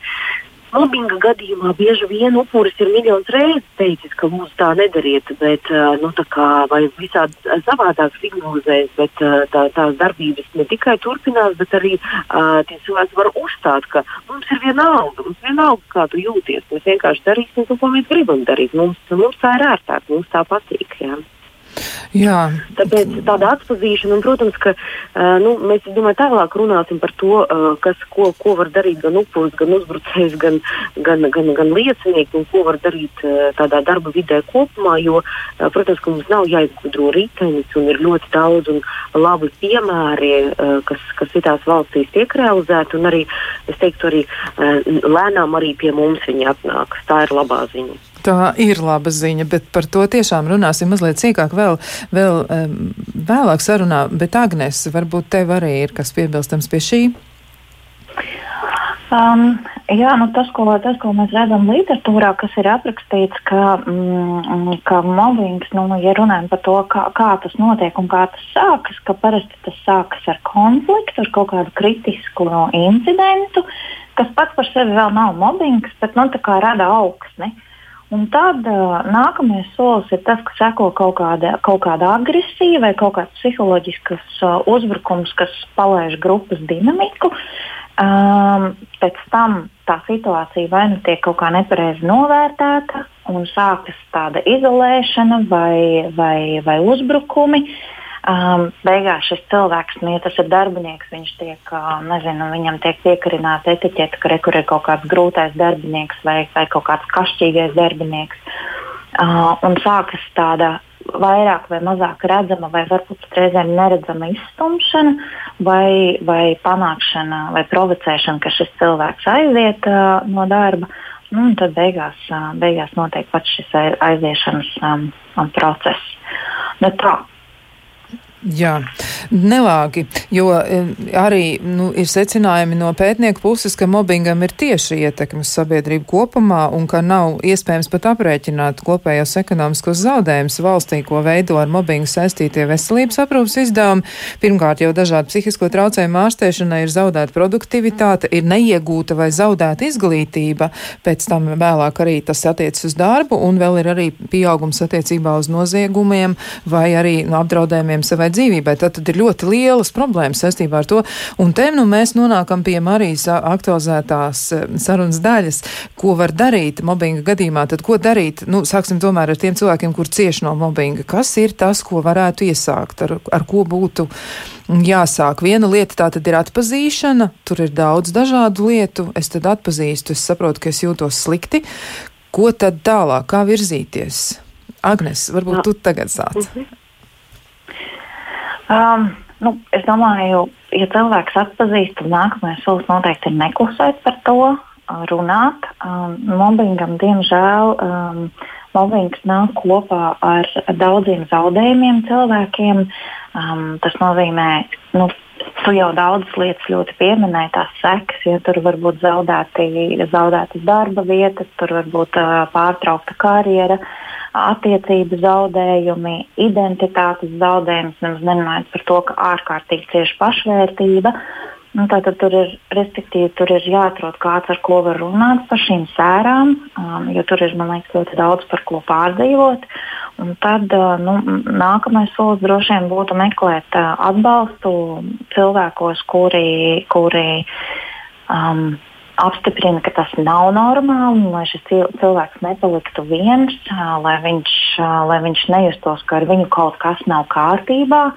Mobbinga gadījumā bieži vien upuris ir miljonus reizes teicis, ka mums tā nedariet, bet nu, tā kā, vai visādi savādāk signalizēs, bet tā, tās darbības ne tikai turpinās, bet arī uh, tie cilvēki var uzstāt, ka mums ir vienalga, mums vienalga, kā tu jūties. Mēs vienkārši darīsim to, ko mēs gribam darīt. Mums, mums tā ir ērtāk, mums tā patīk. Jā. Jā. Tāpēc tāda atpazīšana, un, protams, ka nu, mēs domāju, tālāk runāsim par to, kas, ko, ko var darīt gan upuris, gan uzbrucējs, gan, gan, gan, gan liecinieki, un ko var darīt tādā darba vidē kopumā. Jo, protams, ka mums nav jāizgudro ritenis, un ir ļoti daudz un labi piemēri, kas, kas citās valstīs tiek realizēti, un arī, es teiktu, arī lēnām arī pie mums viņi atnāks. Tā ir labā ziņa. Tā ir laba ziņa, bet par to tiešām runāsim mazliet sīkāk vēl, vēl vēlāk sarunā. Bet Agnes, varbūt tev arī ir kas piebilstams pie šī? Um, jā, nu tas, ko, tas, ko mēs redzam literatūrā, kas ir aprakstīts, ka, mm, ka mobbings, nu, ja runājam par to, kā, kā tas notiek un kā tas sākas, ka parasti tas sākas ar konfliktu, ar kaut kādu kritisku incidentu, kas pats par sevi vēl nav mobbings, bet nu, rada augsni. Uh, Un tad uh, nākamais solis ir tas, ka seko kaut kāda, kaut kāda agresija vai kaut kāds psiholoģisks uh, uzbrukums, kas palaiž grupas dinamiku. Um, pēc tam tā situācija vai nu tiek kaut kā nepareizi novērtēta, un sākas tāda izolēšana vai, vai, vai uzbrukumi. Uh, Um, beigās šis cilvēks, nu, ja tas ir darbinieks, viņš tiek, uh, nezinu, viņam tiek piekarināta etiķete, ka rekur ir kaut kāds grūtais darbinieks vai, vai kaut kāds kašķīgais darbinieks. Uh, un sākas tāda vairāk vai mazāk redzama, vai varbūt reizēm neredzama izstumšana, vai, vai panākšana, vai provocēšana, ka šis cilvēks aiziet uh, no darba. Nu, tad beigās, uh, beigās notiek pats šis aiziešanas um, process. Nu, tā, Jā, nelāgi, jo e, arī nu, ir secinājumi no pētnieku puses, ka mobbingam ir tieši ietekme uz sabiedrību kopumā un ka nav iespējams pat aprēķināt kopējos ekonomiskos zaudējumus valstī, ko veido ar mobbingu saistītie veselības aprūpas izdevumi. Pirmkārt, jau dažādu psihisko traucējumu ārstēšanai ir zaudēta produktivitāte, ir neiegūta vai zaudēta izglītība, pēc tam vēlāk arī tas attiecas uz darbu un vēl ir arī pieaugums attiecībā uz noziegumiem vai arī no apdraudējumiem savai vai dzīvībai. Tad, tad ir ļoti lielas problēmas saistībā ar to. Un te nu mēs nonākam pie Marijas aktualizētās sarunas daļas, ko var darīt mobbinga gadījumā. Tad ko darīt? Nu, sāksim tomēr ar tiem cilvēkiem, kur cieši no mobbinga. Kas ir tas, ko varētu iesākt, ar, ar ko būtu jāsāk? Viena lieta tā tad ir atpazīšana, tur ir daudz dažādu lietu. Es tad atpazīstu, es saprotu, ka es jūtos slikti. Ko tad tālāk, kā virzīties? Agnes, varbūt no. tu tagad sāc. Mm -hmm. Um, nu, es domāju, ja cilvēks atpazīst, tad nākamais solis noteikti ir neklusēt par to, runāt. Um, mobbingam, diemžēl, um, mobbings nāk kopā ar, ar daudziem zaudējumiem cilvēkiem. Um, tas nozīmē, nu, tu jau daudzas lietas ļoti pieminēji, tās sekas, ja tur var būt zaudētas darba vietas, tur var būt uh, pārtraukta karjera. Uh, attiecību zaudējumi, identitātes zaudējums, nemaz nerunājot par to, ka ārkārtīgi cieši pašvērtība. Nu, tātad tur ir, tur ir jāatrod kāds, ar ko var runāt par šīm sērām, um, jo tur ir liekas, ļoti daudz par ko pārdzīvot. Un tad uh, nu, nākamais solis droši vien būtu meklēt uh, atbalstu cilvēkos, kuri, kuri um, apstiprina, ka tas nav normāli, lai šis cilvēks nepaliktu viens, lai viņš, lai viņš nejustos, ka ar viņu kaut kas nav kārtībā.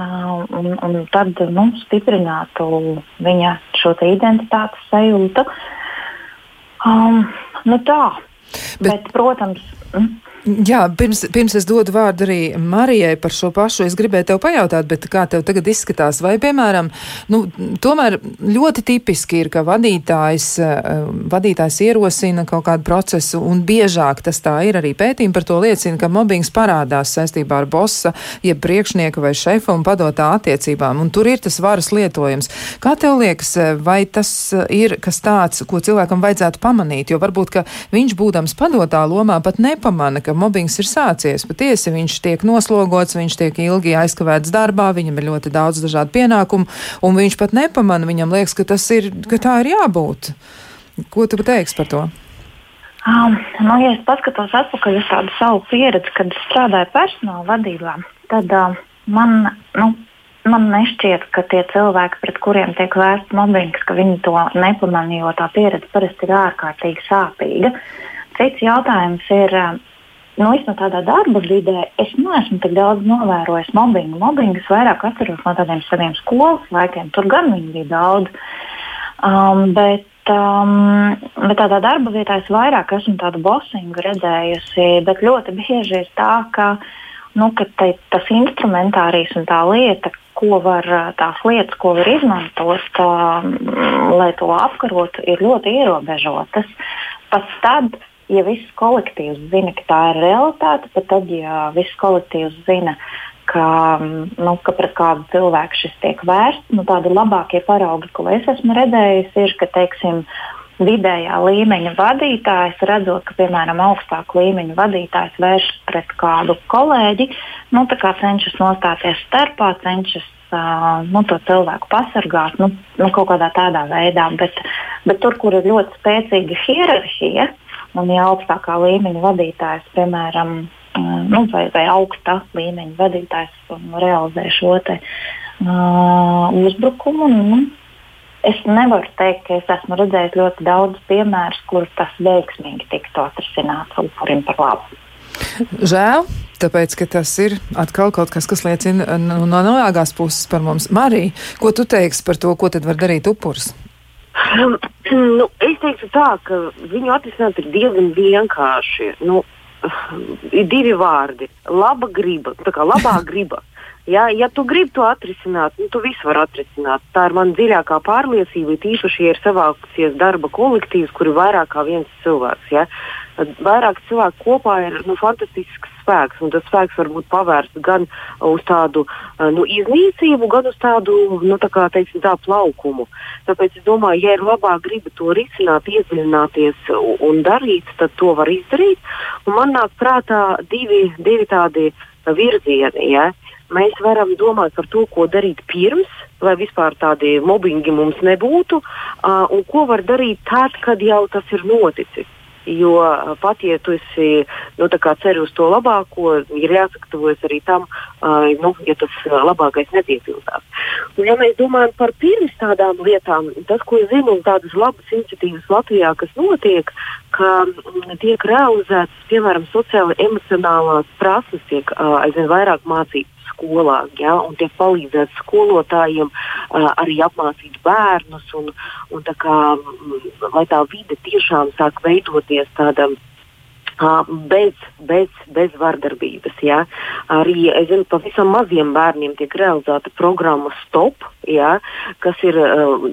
Un, un tad nu, stiprinātu viņa šo identitātes sajūtu. Um, nu tā. Bet, Bet protams, mm, Jā, pirms, pirms es dodu vārdu arī Marijai par šo pašu, es gribēju tev pajautāt, bet kā tev tagad izskatās, vai, piemēram, nu, tomēr ļoti tipiski ir, ka vadītājs, eh, vadītājs ierosina kaut kādu procesu, un biežāk tas tā ir arī pētījumi par to liecina, ka mobbings parādās saistībā ar bosa, jeb priekšnieka vai šefa un padotā attiecībām, un tur ir tas varas lietojums. Kā tev liekas, vai tas ir kas tāds, ko cilvēkam vajadzētu pamanīt, jo varbūt, ka viņš būdams padotā lomā pat nepamana, ka ka mobbings ir sācies. Patiesi viņš tiek noslogots, viņš tiek ilgi aizkavēts darbā, viņam ir ļoti daudz dažādu pienākumu, un viņš pat nepamana, viņam liekas, ka, ir, ka tā ir jābūt. Ko tu teiksi par to? Um, nu, ja es paskatos atpakaļ uz tādu savu pieredzi, kad strādāju personāla vadībā, tad uh, man, nu, man nešķiet, ka tie cilvēki, pret kuriem tiek vērsts mobbings, ka viņi to nepamanīja, jo tā pieredze parasti ir ārkārtīgi sāpīga. Cits jautājums ir, nu, no tādā darba vidē es neesmu tik daudz novērojis mobbingu. Mobbingu es vairāk atceros no tādiem saviem skolas laikiem. Tur gan viņi bija daudz. Um, bet, um, bet tādā darba vietā es vairāk esmu tādu bosingu redzējusi. Bet ļoti bieži ir tā, ka, nu, ka te, tas instrumentārijs un tā lieta, ko var, tās lietas, ko var izmantot, um, lai to apkarotu, ir ļoti ierobežotas. Pat tad, ja viss kolektīvs zina, ka tā ir realitāte, tad, tad ja viss kolektīvs zina, ka, mm, nu, ka pret kādu cilvēku šis tiek vērsts, nu, tādi labākie paraugi, ko es esmu redzējis, ir, ka, teiksim, vidējā līmeņa vadītājs, redzot, ka, piemēram, augstāka līmeņa vadītājs vēršas pret kādu kolēģi, nu, cenšas nostāties starpā, cenšas uh, nu, to cilvēku pasargāt nu, nu, kaut kādā tādā veidā. Bet, bet tur, kur ir ļoti spēcīga hierarhija, un ja augstākā līmeņa vadītājs, piemēram, nu, vai, vai augsta līmeņa vadītājs realizē šo te, uh, uzbrukumu. Nu, es nevaru teikt, ka es esmu redzējis ļoti daudz piemēru, kur tas veiksmīgi tiktu atrisināts upurim par labu. Žēl, tāpēc, ka tas ir atkal kaut kas, kas liecina no nojāgās puses par mums. Marija, ko tu teiksi par to, ko tad var darīt upurs? Nu, es teiktu tā, ka viņu atrisināt ir diezgan vienkārši. Nu, ir divi vārdi - laba griba. Tā kā labā griba. Ja, ja tu gribi to atrisināt, nu, tu visu vari atrisināt. Tā ir mana dziļākā pārliecība. Tīpaši, ja ir savākusies darba kolektīvs, kur ir vairāk kā viens cilvēks. Ja. Vairāk cilvēku kopā ir nu, fantastisks spēks, un tas spēks var būt pavērsts gan uz tādu nu, iznīcību, gan uz tādu nu, tā kā, teiksim, tā plaukumu. Tāpēc es domāju, ja ir labā griba to risināt, iedziļināties un darīt, tad to var izdarīt. Un man nāk prātā divi, divi tādi virzieni. Ja? Mēs varam domāt par to, ko darīt pirms, lai vispār tādi mobbingi mums nebūtu, uh, un ko var darīt tad, kad jau tas ir noticis. Jo pat ja tu esi nu, ceri uz to labāko, ir jāsagatavojas arī tam, uh, nu, ja tas labākais nepiepildās. Un, ja mēs domājam par pirms tādām lietām, tas, ko es zinu, un tādas labas iniciatīvas Latvijā, kas notiek, ka m, tiek realizētas, piemēram, sociāli emocionālās prasmes, tiek uh, aizvien vairāk mācītas skolā, ja, un tiek palīdzēts skolotājiem uh, arī apmācīt bērnus, un, un tā kā, lai tā vide tiešām sāk veidoties tādam bez, bez, bez vardarbības. Ja. Arī zinu, pavisam maziem bērniem tiek realizēta programma STOP, ja, kas ir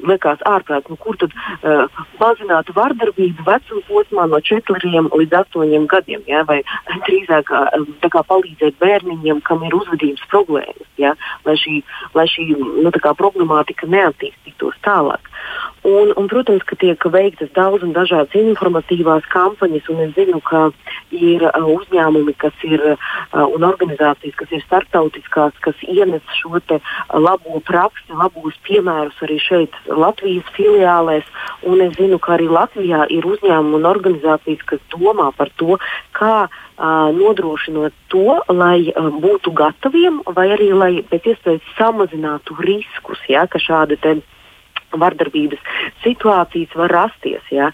liekas ārprātīgi, nu, kur tad mazināt vardarbību vecuma posmā no 4 līdz 8 gadiem, ja, vai drīzāk palīdzēt bērniņiem, kam ir uzvedības problēmas, ja, lai šī, lai šī nu, problemātika neattīstītos tālāk. Un, un, protams, ka tiek veiktas daudz un dažādas informatīvās kampaņas, un es zinu, ka ir uh, uzņēmumi, kas ir uh, un organizācijas, kas ir starptautiskās, kas ienes šo te, uh, labo praksi, labos piemērus arī šeit Latvijas filiālēs. Un es zinu, ka arī Latvijā ir uzņēmumi un organizācijas, kas domā par to, kā uh, nodrošinot to, lai uh, būtu gataviem, vai arī lai pēc iespējas samazinātu riskus, ja, ka šādi vardarbības situācijas var rasties. Ja?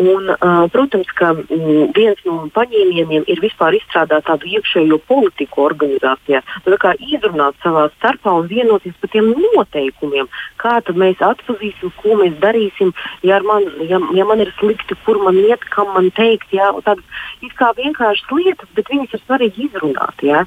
Un, uh, protams, ka mm, viens no paņēmieniem ir vispār izstrādāt tādu iekšējo politiku organizācijā, kā izrunāt savā starpā un vienoties par tiem noteikumiem, kā mēs atpazīsim, ko mēs darīsim, ja man, ja, ja man ir slikti, kur man iet, kam man teikt. Ja? Tādas it kā vienkāršas lietas, bet viņas ir svarīgi izrunāt. Ja?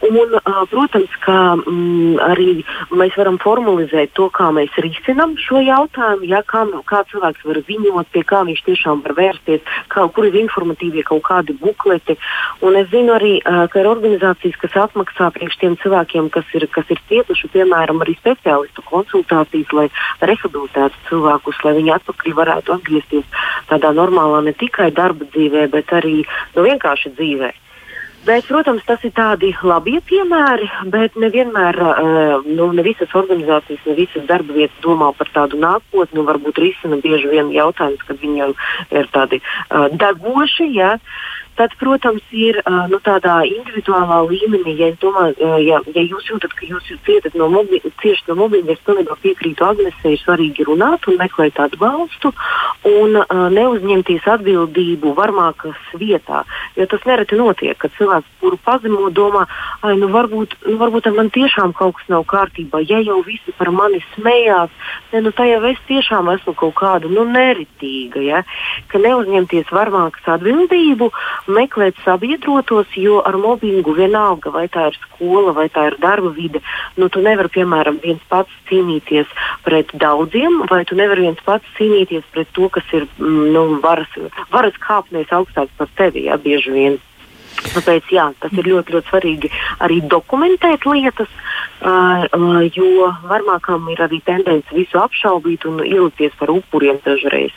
Un, uh, protams, ka mm, arī mēs varam formalizēt to, kā mēs risinām šo jautājumu, ja, kā, kā cilvēks var ziņot, pie kā viņš tiešām var vērsties, kā, kur ir informatīvie kaut kādi bukleti. Un es zinu arī, uh, ka ir organizācijas, kas apmaksā priekš tiem cilvēkiem, kas ir, kas ir cietuši, piemēram, arī speciālistu konsultācijas, lai rehabilitētu cilvēkus, lai viņi atpakaļ varētu atgriezties tādā normālā ne tikai darba dzīvē, bet arī nu, vienkārši dzīvē. Bet, protams, tas ir tādi labi piemēri, bet nevienmēr uh, nu, ne visas organizācijas, ne visas darba vietas domā par tādu nākotni. Nu, varbūt risina bieži vien jautājums, kad viņi jau ir tādi uh, degoši. Ja? Uh, Tad, protams, ir nu, tādā individuālā līmenī, ja, domā, ja, ja jūs jūtat, ka jūs cietat no cieši no mobbinga, es pilnībā piekrītu Agnesei, ir svarīgi runāt un meklēt atbalstu un uh, neuzņemties atbildību varmākas vietā. Jo tas nereti notiek, kad cilvēks, kuru pazemo, domā, ai, nu varbūt, nu, varbūt man tiešām kaut kas nav kārtībā. Ja jau visi par mani smējās, ne, nu, tā jau es tiešām esmu kaut kāda nu, neritīga. Ja? Ka neuzņemties varmākas atbildību meklēt sabiedrotos, jo ar mobbingu vienalga, vai tā ir skola, vai tā ir darba vide, nu, tu nevari, piemēram, viens pats cīnīties pret daudziem, vai tu nevari viens pats cīnīties pret to, kas ir mm, nu, varas, varas kāpnēs augstāk par tevi, ja bieži vien. Tāpēc jā, tas ir ļoti, ļoti svarīgi arī dokumentēt lietas, uh, uh, jo varmākām ir arī tendence visu apšaubīt un ielikties par upuriem dažreiz.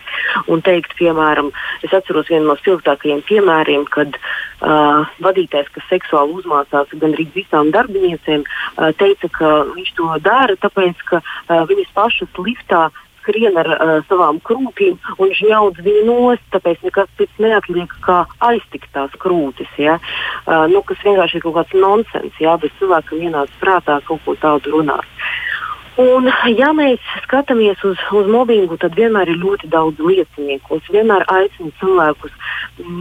Un teikt, piemēram, es atceros vienu no spilgtākajiem piemēriem, kad uh, vadītājs, kas seksuāli uzmācās gandrīz visām darbiniecēm, uh, teica, ka viņš to dara, tāpēc, ka uh, viņas pašas liftā skrien ar uh, savām krūtīm un žņaudz viņu nost, tāpēc nekas cits neatliek kā aiztikt tās krūtis. Ja? Uh, nu, kas vienkārši ir kaut kāds nonsens, ja? bet cilvēkam ienāca prātā kaut ko tādu runāt. Un, ja mēs skatāmies uz, uz mobbingu, tad vienmēr ir ļoti daudz liecinieku. Es vienmēr aicinu cilvēkus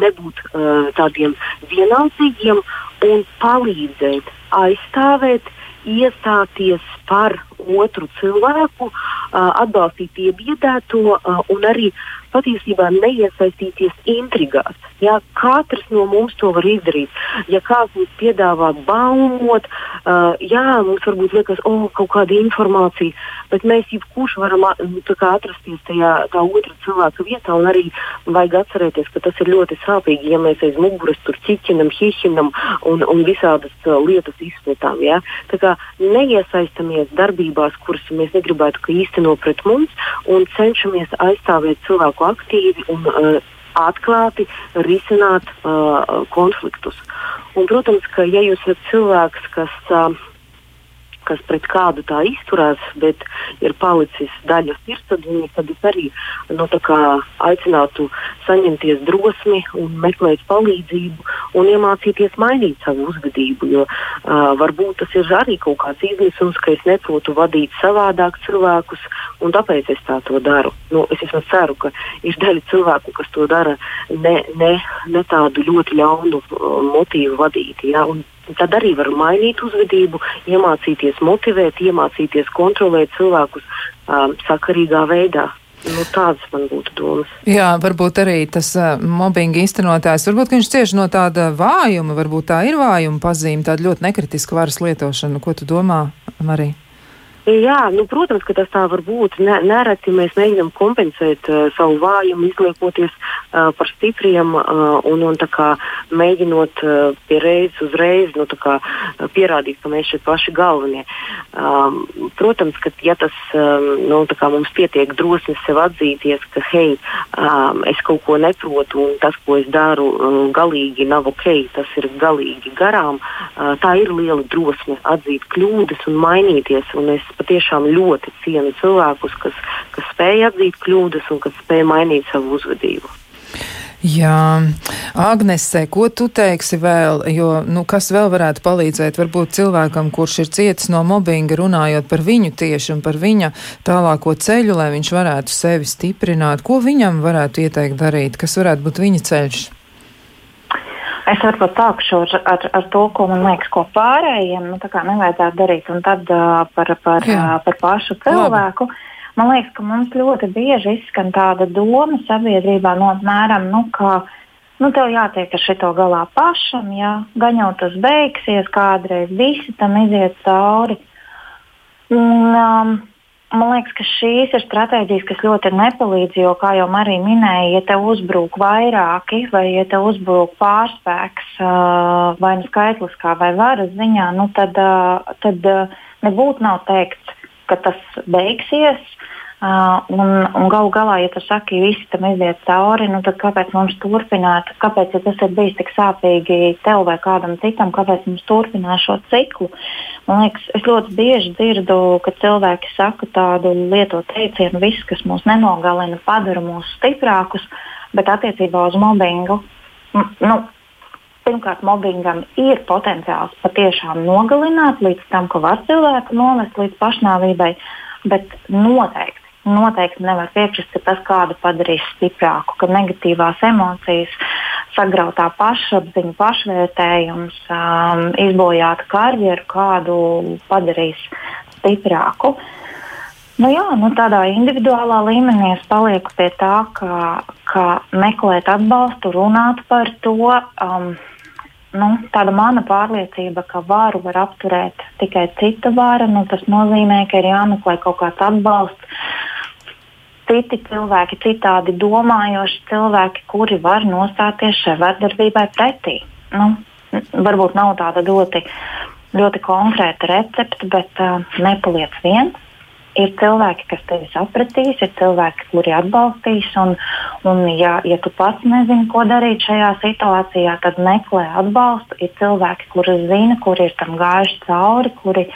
nebūt uh, tādiem vienaldzīgiem un palīdzēt, aizstāvēt, iestāties par otru cilvēku, atbalstīt iebiedēto un arī patiesībā neiesaistīties intrigās. Jā, katrs no mums to var izdarīt. Ja kāds mums piedāvā baumot, uh, jā, mums varbūt liekas, o, oh, kaut kāda informācija, bet mēs jebkurš varam kā, atrasties tajā otra cilvēka vietā un arī vajag atcerēties, ka tas ir ļoti sāpīgi, ja mēs aiz muguras tur ķiķinam, hihinam un, un visādas uh, lietas izplatām. Jā. Tā kā neiesaistamies darbībās, kuras mēs negribētu, ka īsteno pret mums un cenšamies aizstāvēt cilvēku aktīvi un uh, atklāti risināt uh, konfliktus. Un, protams, ka ja jūs esat cilvēks, kas uh, kas pret kādu tā izturās, bet ir palicis daļa sirdsapziņa, tad es arī nu, aicinātu saņemties drosmi un meklēt palīdzību un iemācīties mainīt savu uzvedību. Jo uh, varbūt tas ir arī kaut kāds izmisums, ka es neprotu vadīt savādāk cilvēkus, un tāpēc es tā to daru. Nu, es ceru, ka ir daļa cilvēku, kas to dara ne, ne, ne tādu ļoti ļaunu motīvu vadīti. Ja? Un Tad arī var mainīt uzvedību, iemācīties motivēt, iemācīties kontrolēt cilvēkus um, sakarīgā veidā. Nu, tādas man būtu domas. Jā, varbūt arī tas uh, mobbinga īstenotājs, varbūt viņš cieši no tāda vājuma, varbūt tā ir vājuma pazīme, tāda ļoti nekritiska varas lietošana. Ko tu domā, Marija? Jā, nu, protams, ka tas tā var būt. Ne, nereti mēs mēģinām kompensēt uh, savu vājumu, izliekoties par stipriem un, un kā, mēģinot pie reizes uzreiz nu, kā, pierādīt, ka mēs šeit paši galvenie. Um, protams, ka ja tas nu, kā, mums pietiek drosmes sev atzīties, ka hei, um, es kaut ko neprotu un tas, ko es daru, um, galīgi nav ok, tas ir galīgi garām, uh, tā ir liela drosme atzīt kļūdas un mainīties. Un es patiešām ļoti cienu cilvēkus, kas, kas spēj atzīt kļūdas un kas spēj mainīt savu uzvedību. Jā, Agnese, ko tu teiksi vēl, jo, nu, kas vēl varētu palīdzēt varbūt cilvēkam, kurš ir cietis no mobbinga, runājot par viņu tieši un par viņa tālāko ceļu, lai viņš varētu sevi stiprināt, ko viņam varētu ieteikt darīt, kas varētu būt viņa ceļš? Es varbūt sākšu ar, ar, ar to, ko man liekas, ko pārējiem nu, nevajadzētu darīt, un tad uh, par, par, uh, par pašu cilvēku. Labi. Man liekas, ka mums ļoti bieži izskan tāda doma sabiedrībā, no apmēram, nu, ka nu, tev jātiek ar šito galā pašam, ja gan jau tas beigsies, kādreiz visi tam iziet cauri. Un, um, Man liekas, ka šīs ir stratēģijas, kas ļoti nepalīdz, jo, kā jau Marija minēja, ja te uzbrūk vairāki vai ja te uzbrūk pārspēks vai nu skaitliskā vai varas ziņā, nu tad, tad nebūtu nav teikts, ka tas beigsies Uh, un, un galu galā, ja tu saki, ka visi tam iziet cauri, nu tad kāpēc mums turpināt? Kāpēc, ja tas ir bijis tik sāpīgi tev vai kādam citam, kāpēc mums turpināt šo ciklu? Man liekas, es ļoti bieži dzirdu, ka cilvēki saka tādu lietu teicienu, viss, kas mūs nenogalina, padara mūs stiprākus, bet attiecībā uz mobbingu. Nu, Pirmkārt, mobbingam ir potenciāls patiešām nogalināt līdz tam, ka var cilvēku novest līdz pašnāvībai, bet noteikti noteikti nevar piekrist, ka tas kādu padarīs stiprāku, ka negatīvās emocijas, sagrautā pašapziņa, pašvērtējums, um, izbojāta karjeru kādu padarīs stiprāku. Nu jā, nu tādā individuālā līmenī es palieku pie tā, ka, ka meklēt atbalstu, runāt par to. Um, nu, tāda mana pārliecība, ka varu var apturēt tikai cita vara, nu, tas nozīmē, ka ir jāmeklē kaut kāds atbalsts. Citi cilvēki, citādi domājoši cilvēki, kuri var nostāties šai vardarbībai pretī. Nu, varbūt nav tāda ļoti, ļoti konkrēta recepte, bet uh, nepaliec viens ir cilvēki, kas tevi sapratīs, ir cilvēki, kuri atbalstīs. Un, un ja, ja tu pats nezini, ko darīt šajā situācijā, tad meklē atbalstu. Ir cilvēki, kuri zina, kuri ir tam gājuši cauri, kuri,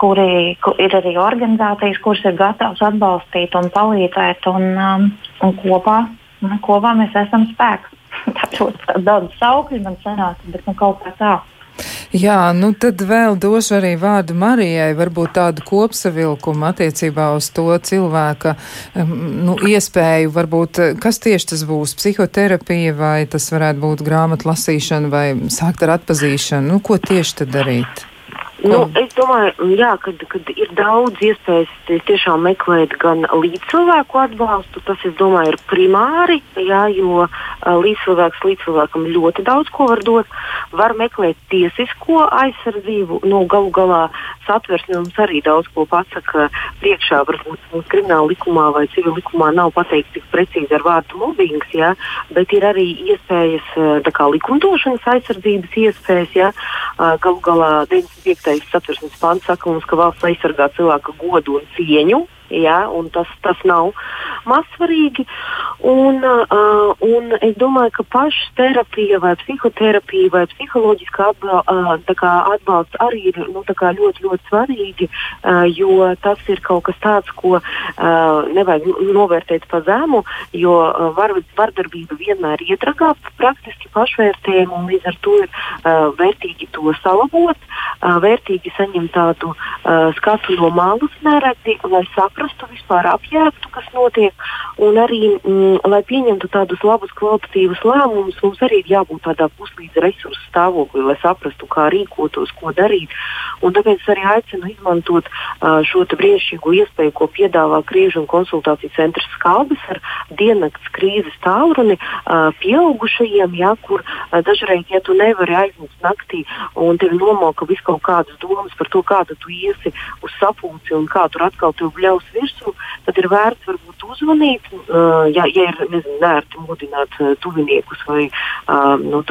kuri kur ir arī organizācijas, kuras ir gatavas atbalstīt un palīdzēt. Un, um, un kopā, nu, kopā mēs esam spēks. Tā, protams, daudz saukļu man sanāca, bet nu, kaut kā tā. Jā, nu tad vēl došu arī vārdu Marijai, varbūt tādu kopsavilkumu attiecībā uz to cilvēka nu, iespēju, varbūt kas tieši tas būs - psihoterapija vai tas varētu būt grāmatu lasīšana vai sākt ar atpazīšanu. Nu, ko tieši tad darīt? Nu, es domāju, jā, kad, kad ir daudz iespējas tiešām meklēt gan līdzcilvēku atbalstu, tas, domāju, ir primāri, jā, jo līdzcilvēks līdzcilvēkam ļoti daudz ko var dot. Var meklēt tiesisko aizsardzību, nu, galu galā satversme mums arī daudz ko pasaka priekšā. Varbūt krimināla likumā vai civil likumā nav pateikts tik precīzi ar vārdu mobbings, jā, bet ir arī iespējas, kā likumdošanas aizsardzības iespējas, jā, galu galā 95 piektais satversmes pants saka mums, ka valsts aizsargā cilvēka godu un cieņu. Ja, tas, tas nav mazsvarīgi. Un, uh, un es domāju, ka pašas terapija, vai psihoterapija, vai psiholoģiskā atbalsts arī ir nu, ļoti, ļoti svarīgi, uh, jo tas ir kaut kas tāds, ko uh, nevajag novērtēt pa zemu, jo uh, var, vardarbība vienmēr iedragā praktiski pašvērtējumu, un līdz ar to ir uh, vērtīgi to salabot, uh, vērtīgi saņemt tādu uh, skatu no malas nereti, lai saprastu vispār apjēgtu, kas notiek, un arī, mm, lai pieņemtu tādus labus kvalitatīvus lēmumus, mums arī ir jābūt tādā puslīdz resursu stāvoklī, lai saprastu, kā rīkotos, ko darīt. Un tāpēc es arī aicinu izmantot uh, šo brīnišķīgo iespēju, ko piedāvā Kriežu un konsultāciju centrs Skalbis ar diennakts krīzes tālruni uh, pieaugušajiem, ja, kur uh, dažreiz, ja tu nevari aizmigt naktī un tev nomoka vis kaut kādas domas par to, kāda tu iesi uz sapulci un kā tur atkal tev bļaus virsū, tad ir vērts varbūt uzmanīt, uh, ja, ja ir nezinu, nērti mudināt uh, tuviniekus vai uh, nu,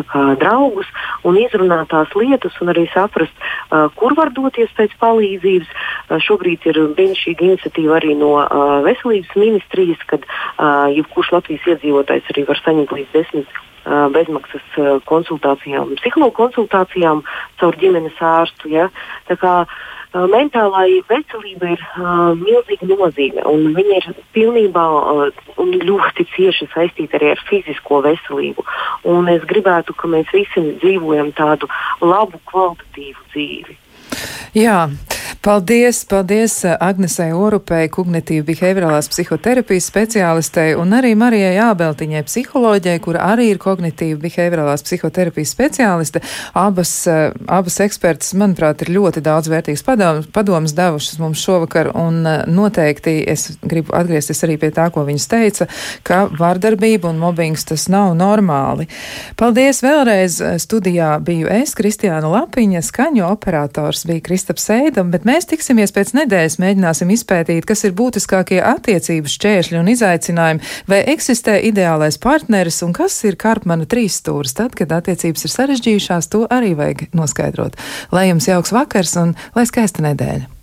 draugus un izrunāt tās lietas un arī saprast, uh, kur var doties pēc palīdzības. Uh, šobrīd ir brīnišķīga iniciatīva arī no uh, veselības ministrijas, kad uh, jebkurš Latvijas iedzīvotājs arī var saņemt līdz desmit bezmaksas konsultācijām, psihologu konsultācijām caur ģimenes ārstu. Ja? Tā kā uh, mentālai veselība ir uh, milzīga nozīme, viņa ir pilnībā uh, un ļoti cieši saistīta arī ar fizisko veselību. Un es gribētu, ka mēs visi dzīvojam tādu labu, kvalitatīvu dzīvi. Jā, paldies, paldies eh, Agnesei Orupei, kognitīva behaviorālās psihoterapijas speciālistei un arī Marijai Ābeltiņai, psiholoģijai, kura arī ir kognitīva behaviorālās psihoterapijas speciāliste. Abas, eh, abas ekspertas, manuprāt, ir ļoti daudz vērtīgas padomas, padomas devušas mums šovakar un eh, noteikti es gribu atgriezties arī pie tā, ko viņas teica, ka vardarbība un mobbings tas nav normāli. Paldies vēlreiz studijā biju es, Kristiāna Lapiņa, skaņu operators bija. Kristaps Eidam, bet mēs tiksimies pēc nedēļas, mēģināsim izpētīt, kas ir būtiskākie attiecības šķēršļi un izaicinājumi, vai eksistē ideālais partneris un kas ir Karpmana trīs stūris. Tad, kad attiecības ir sarežģījušās, to arī vajag noskaidrot. Lai jums jauks vakars un lai skaista nedēļa!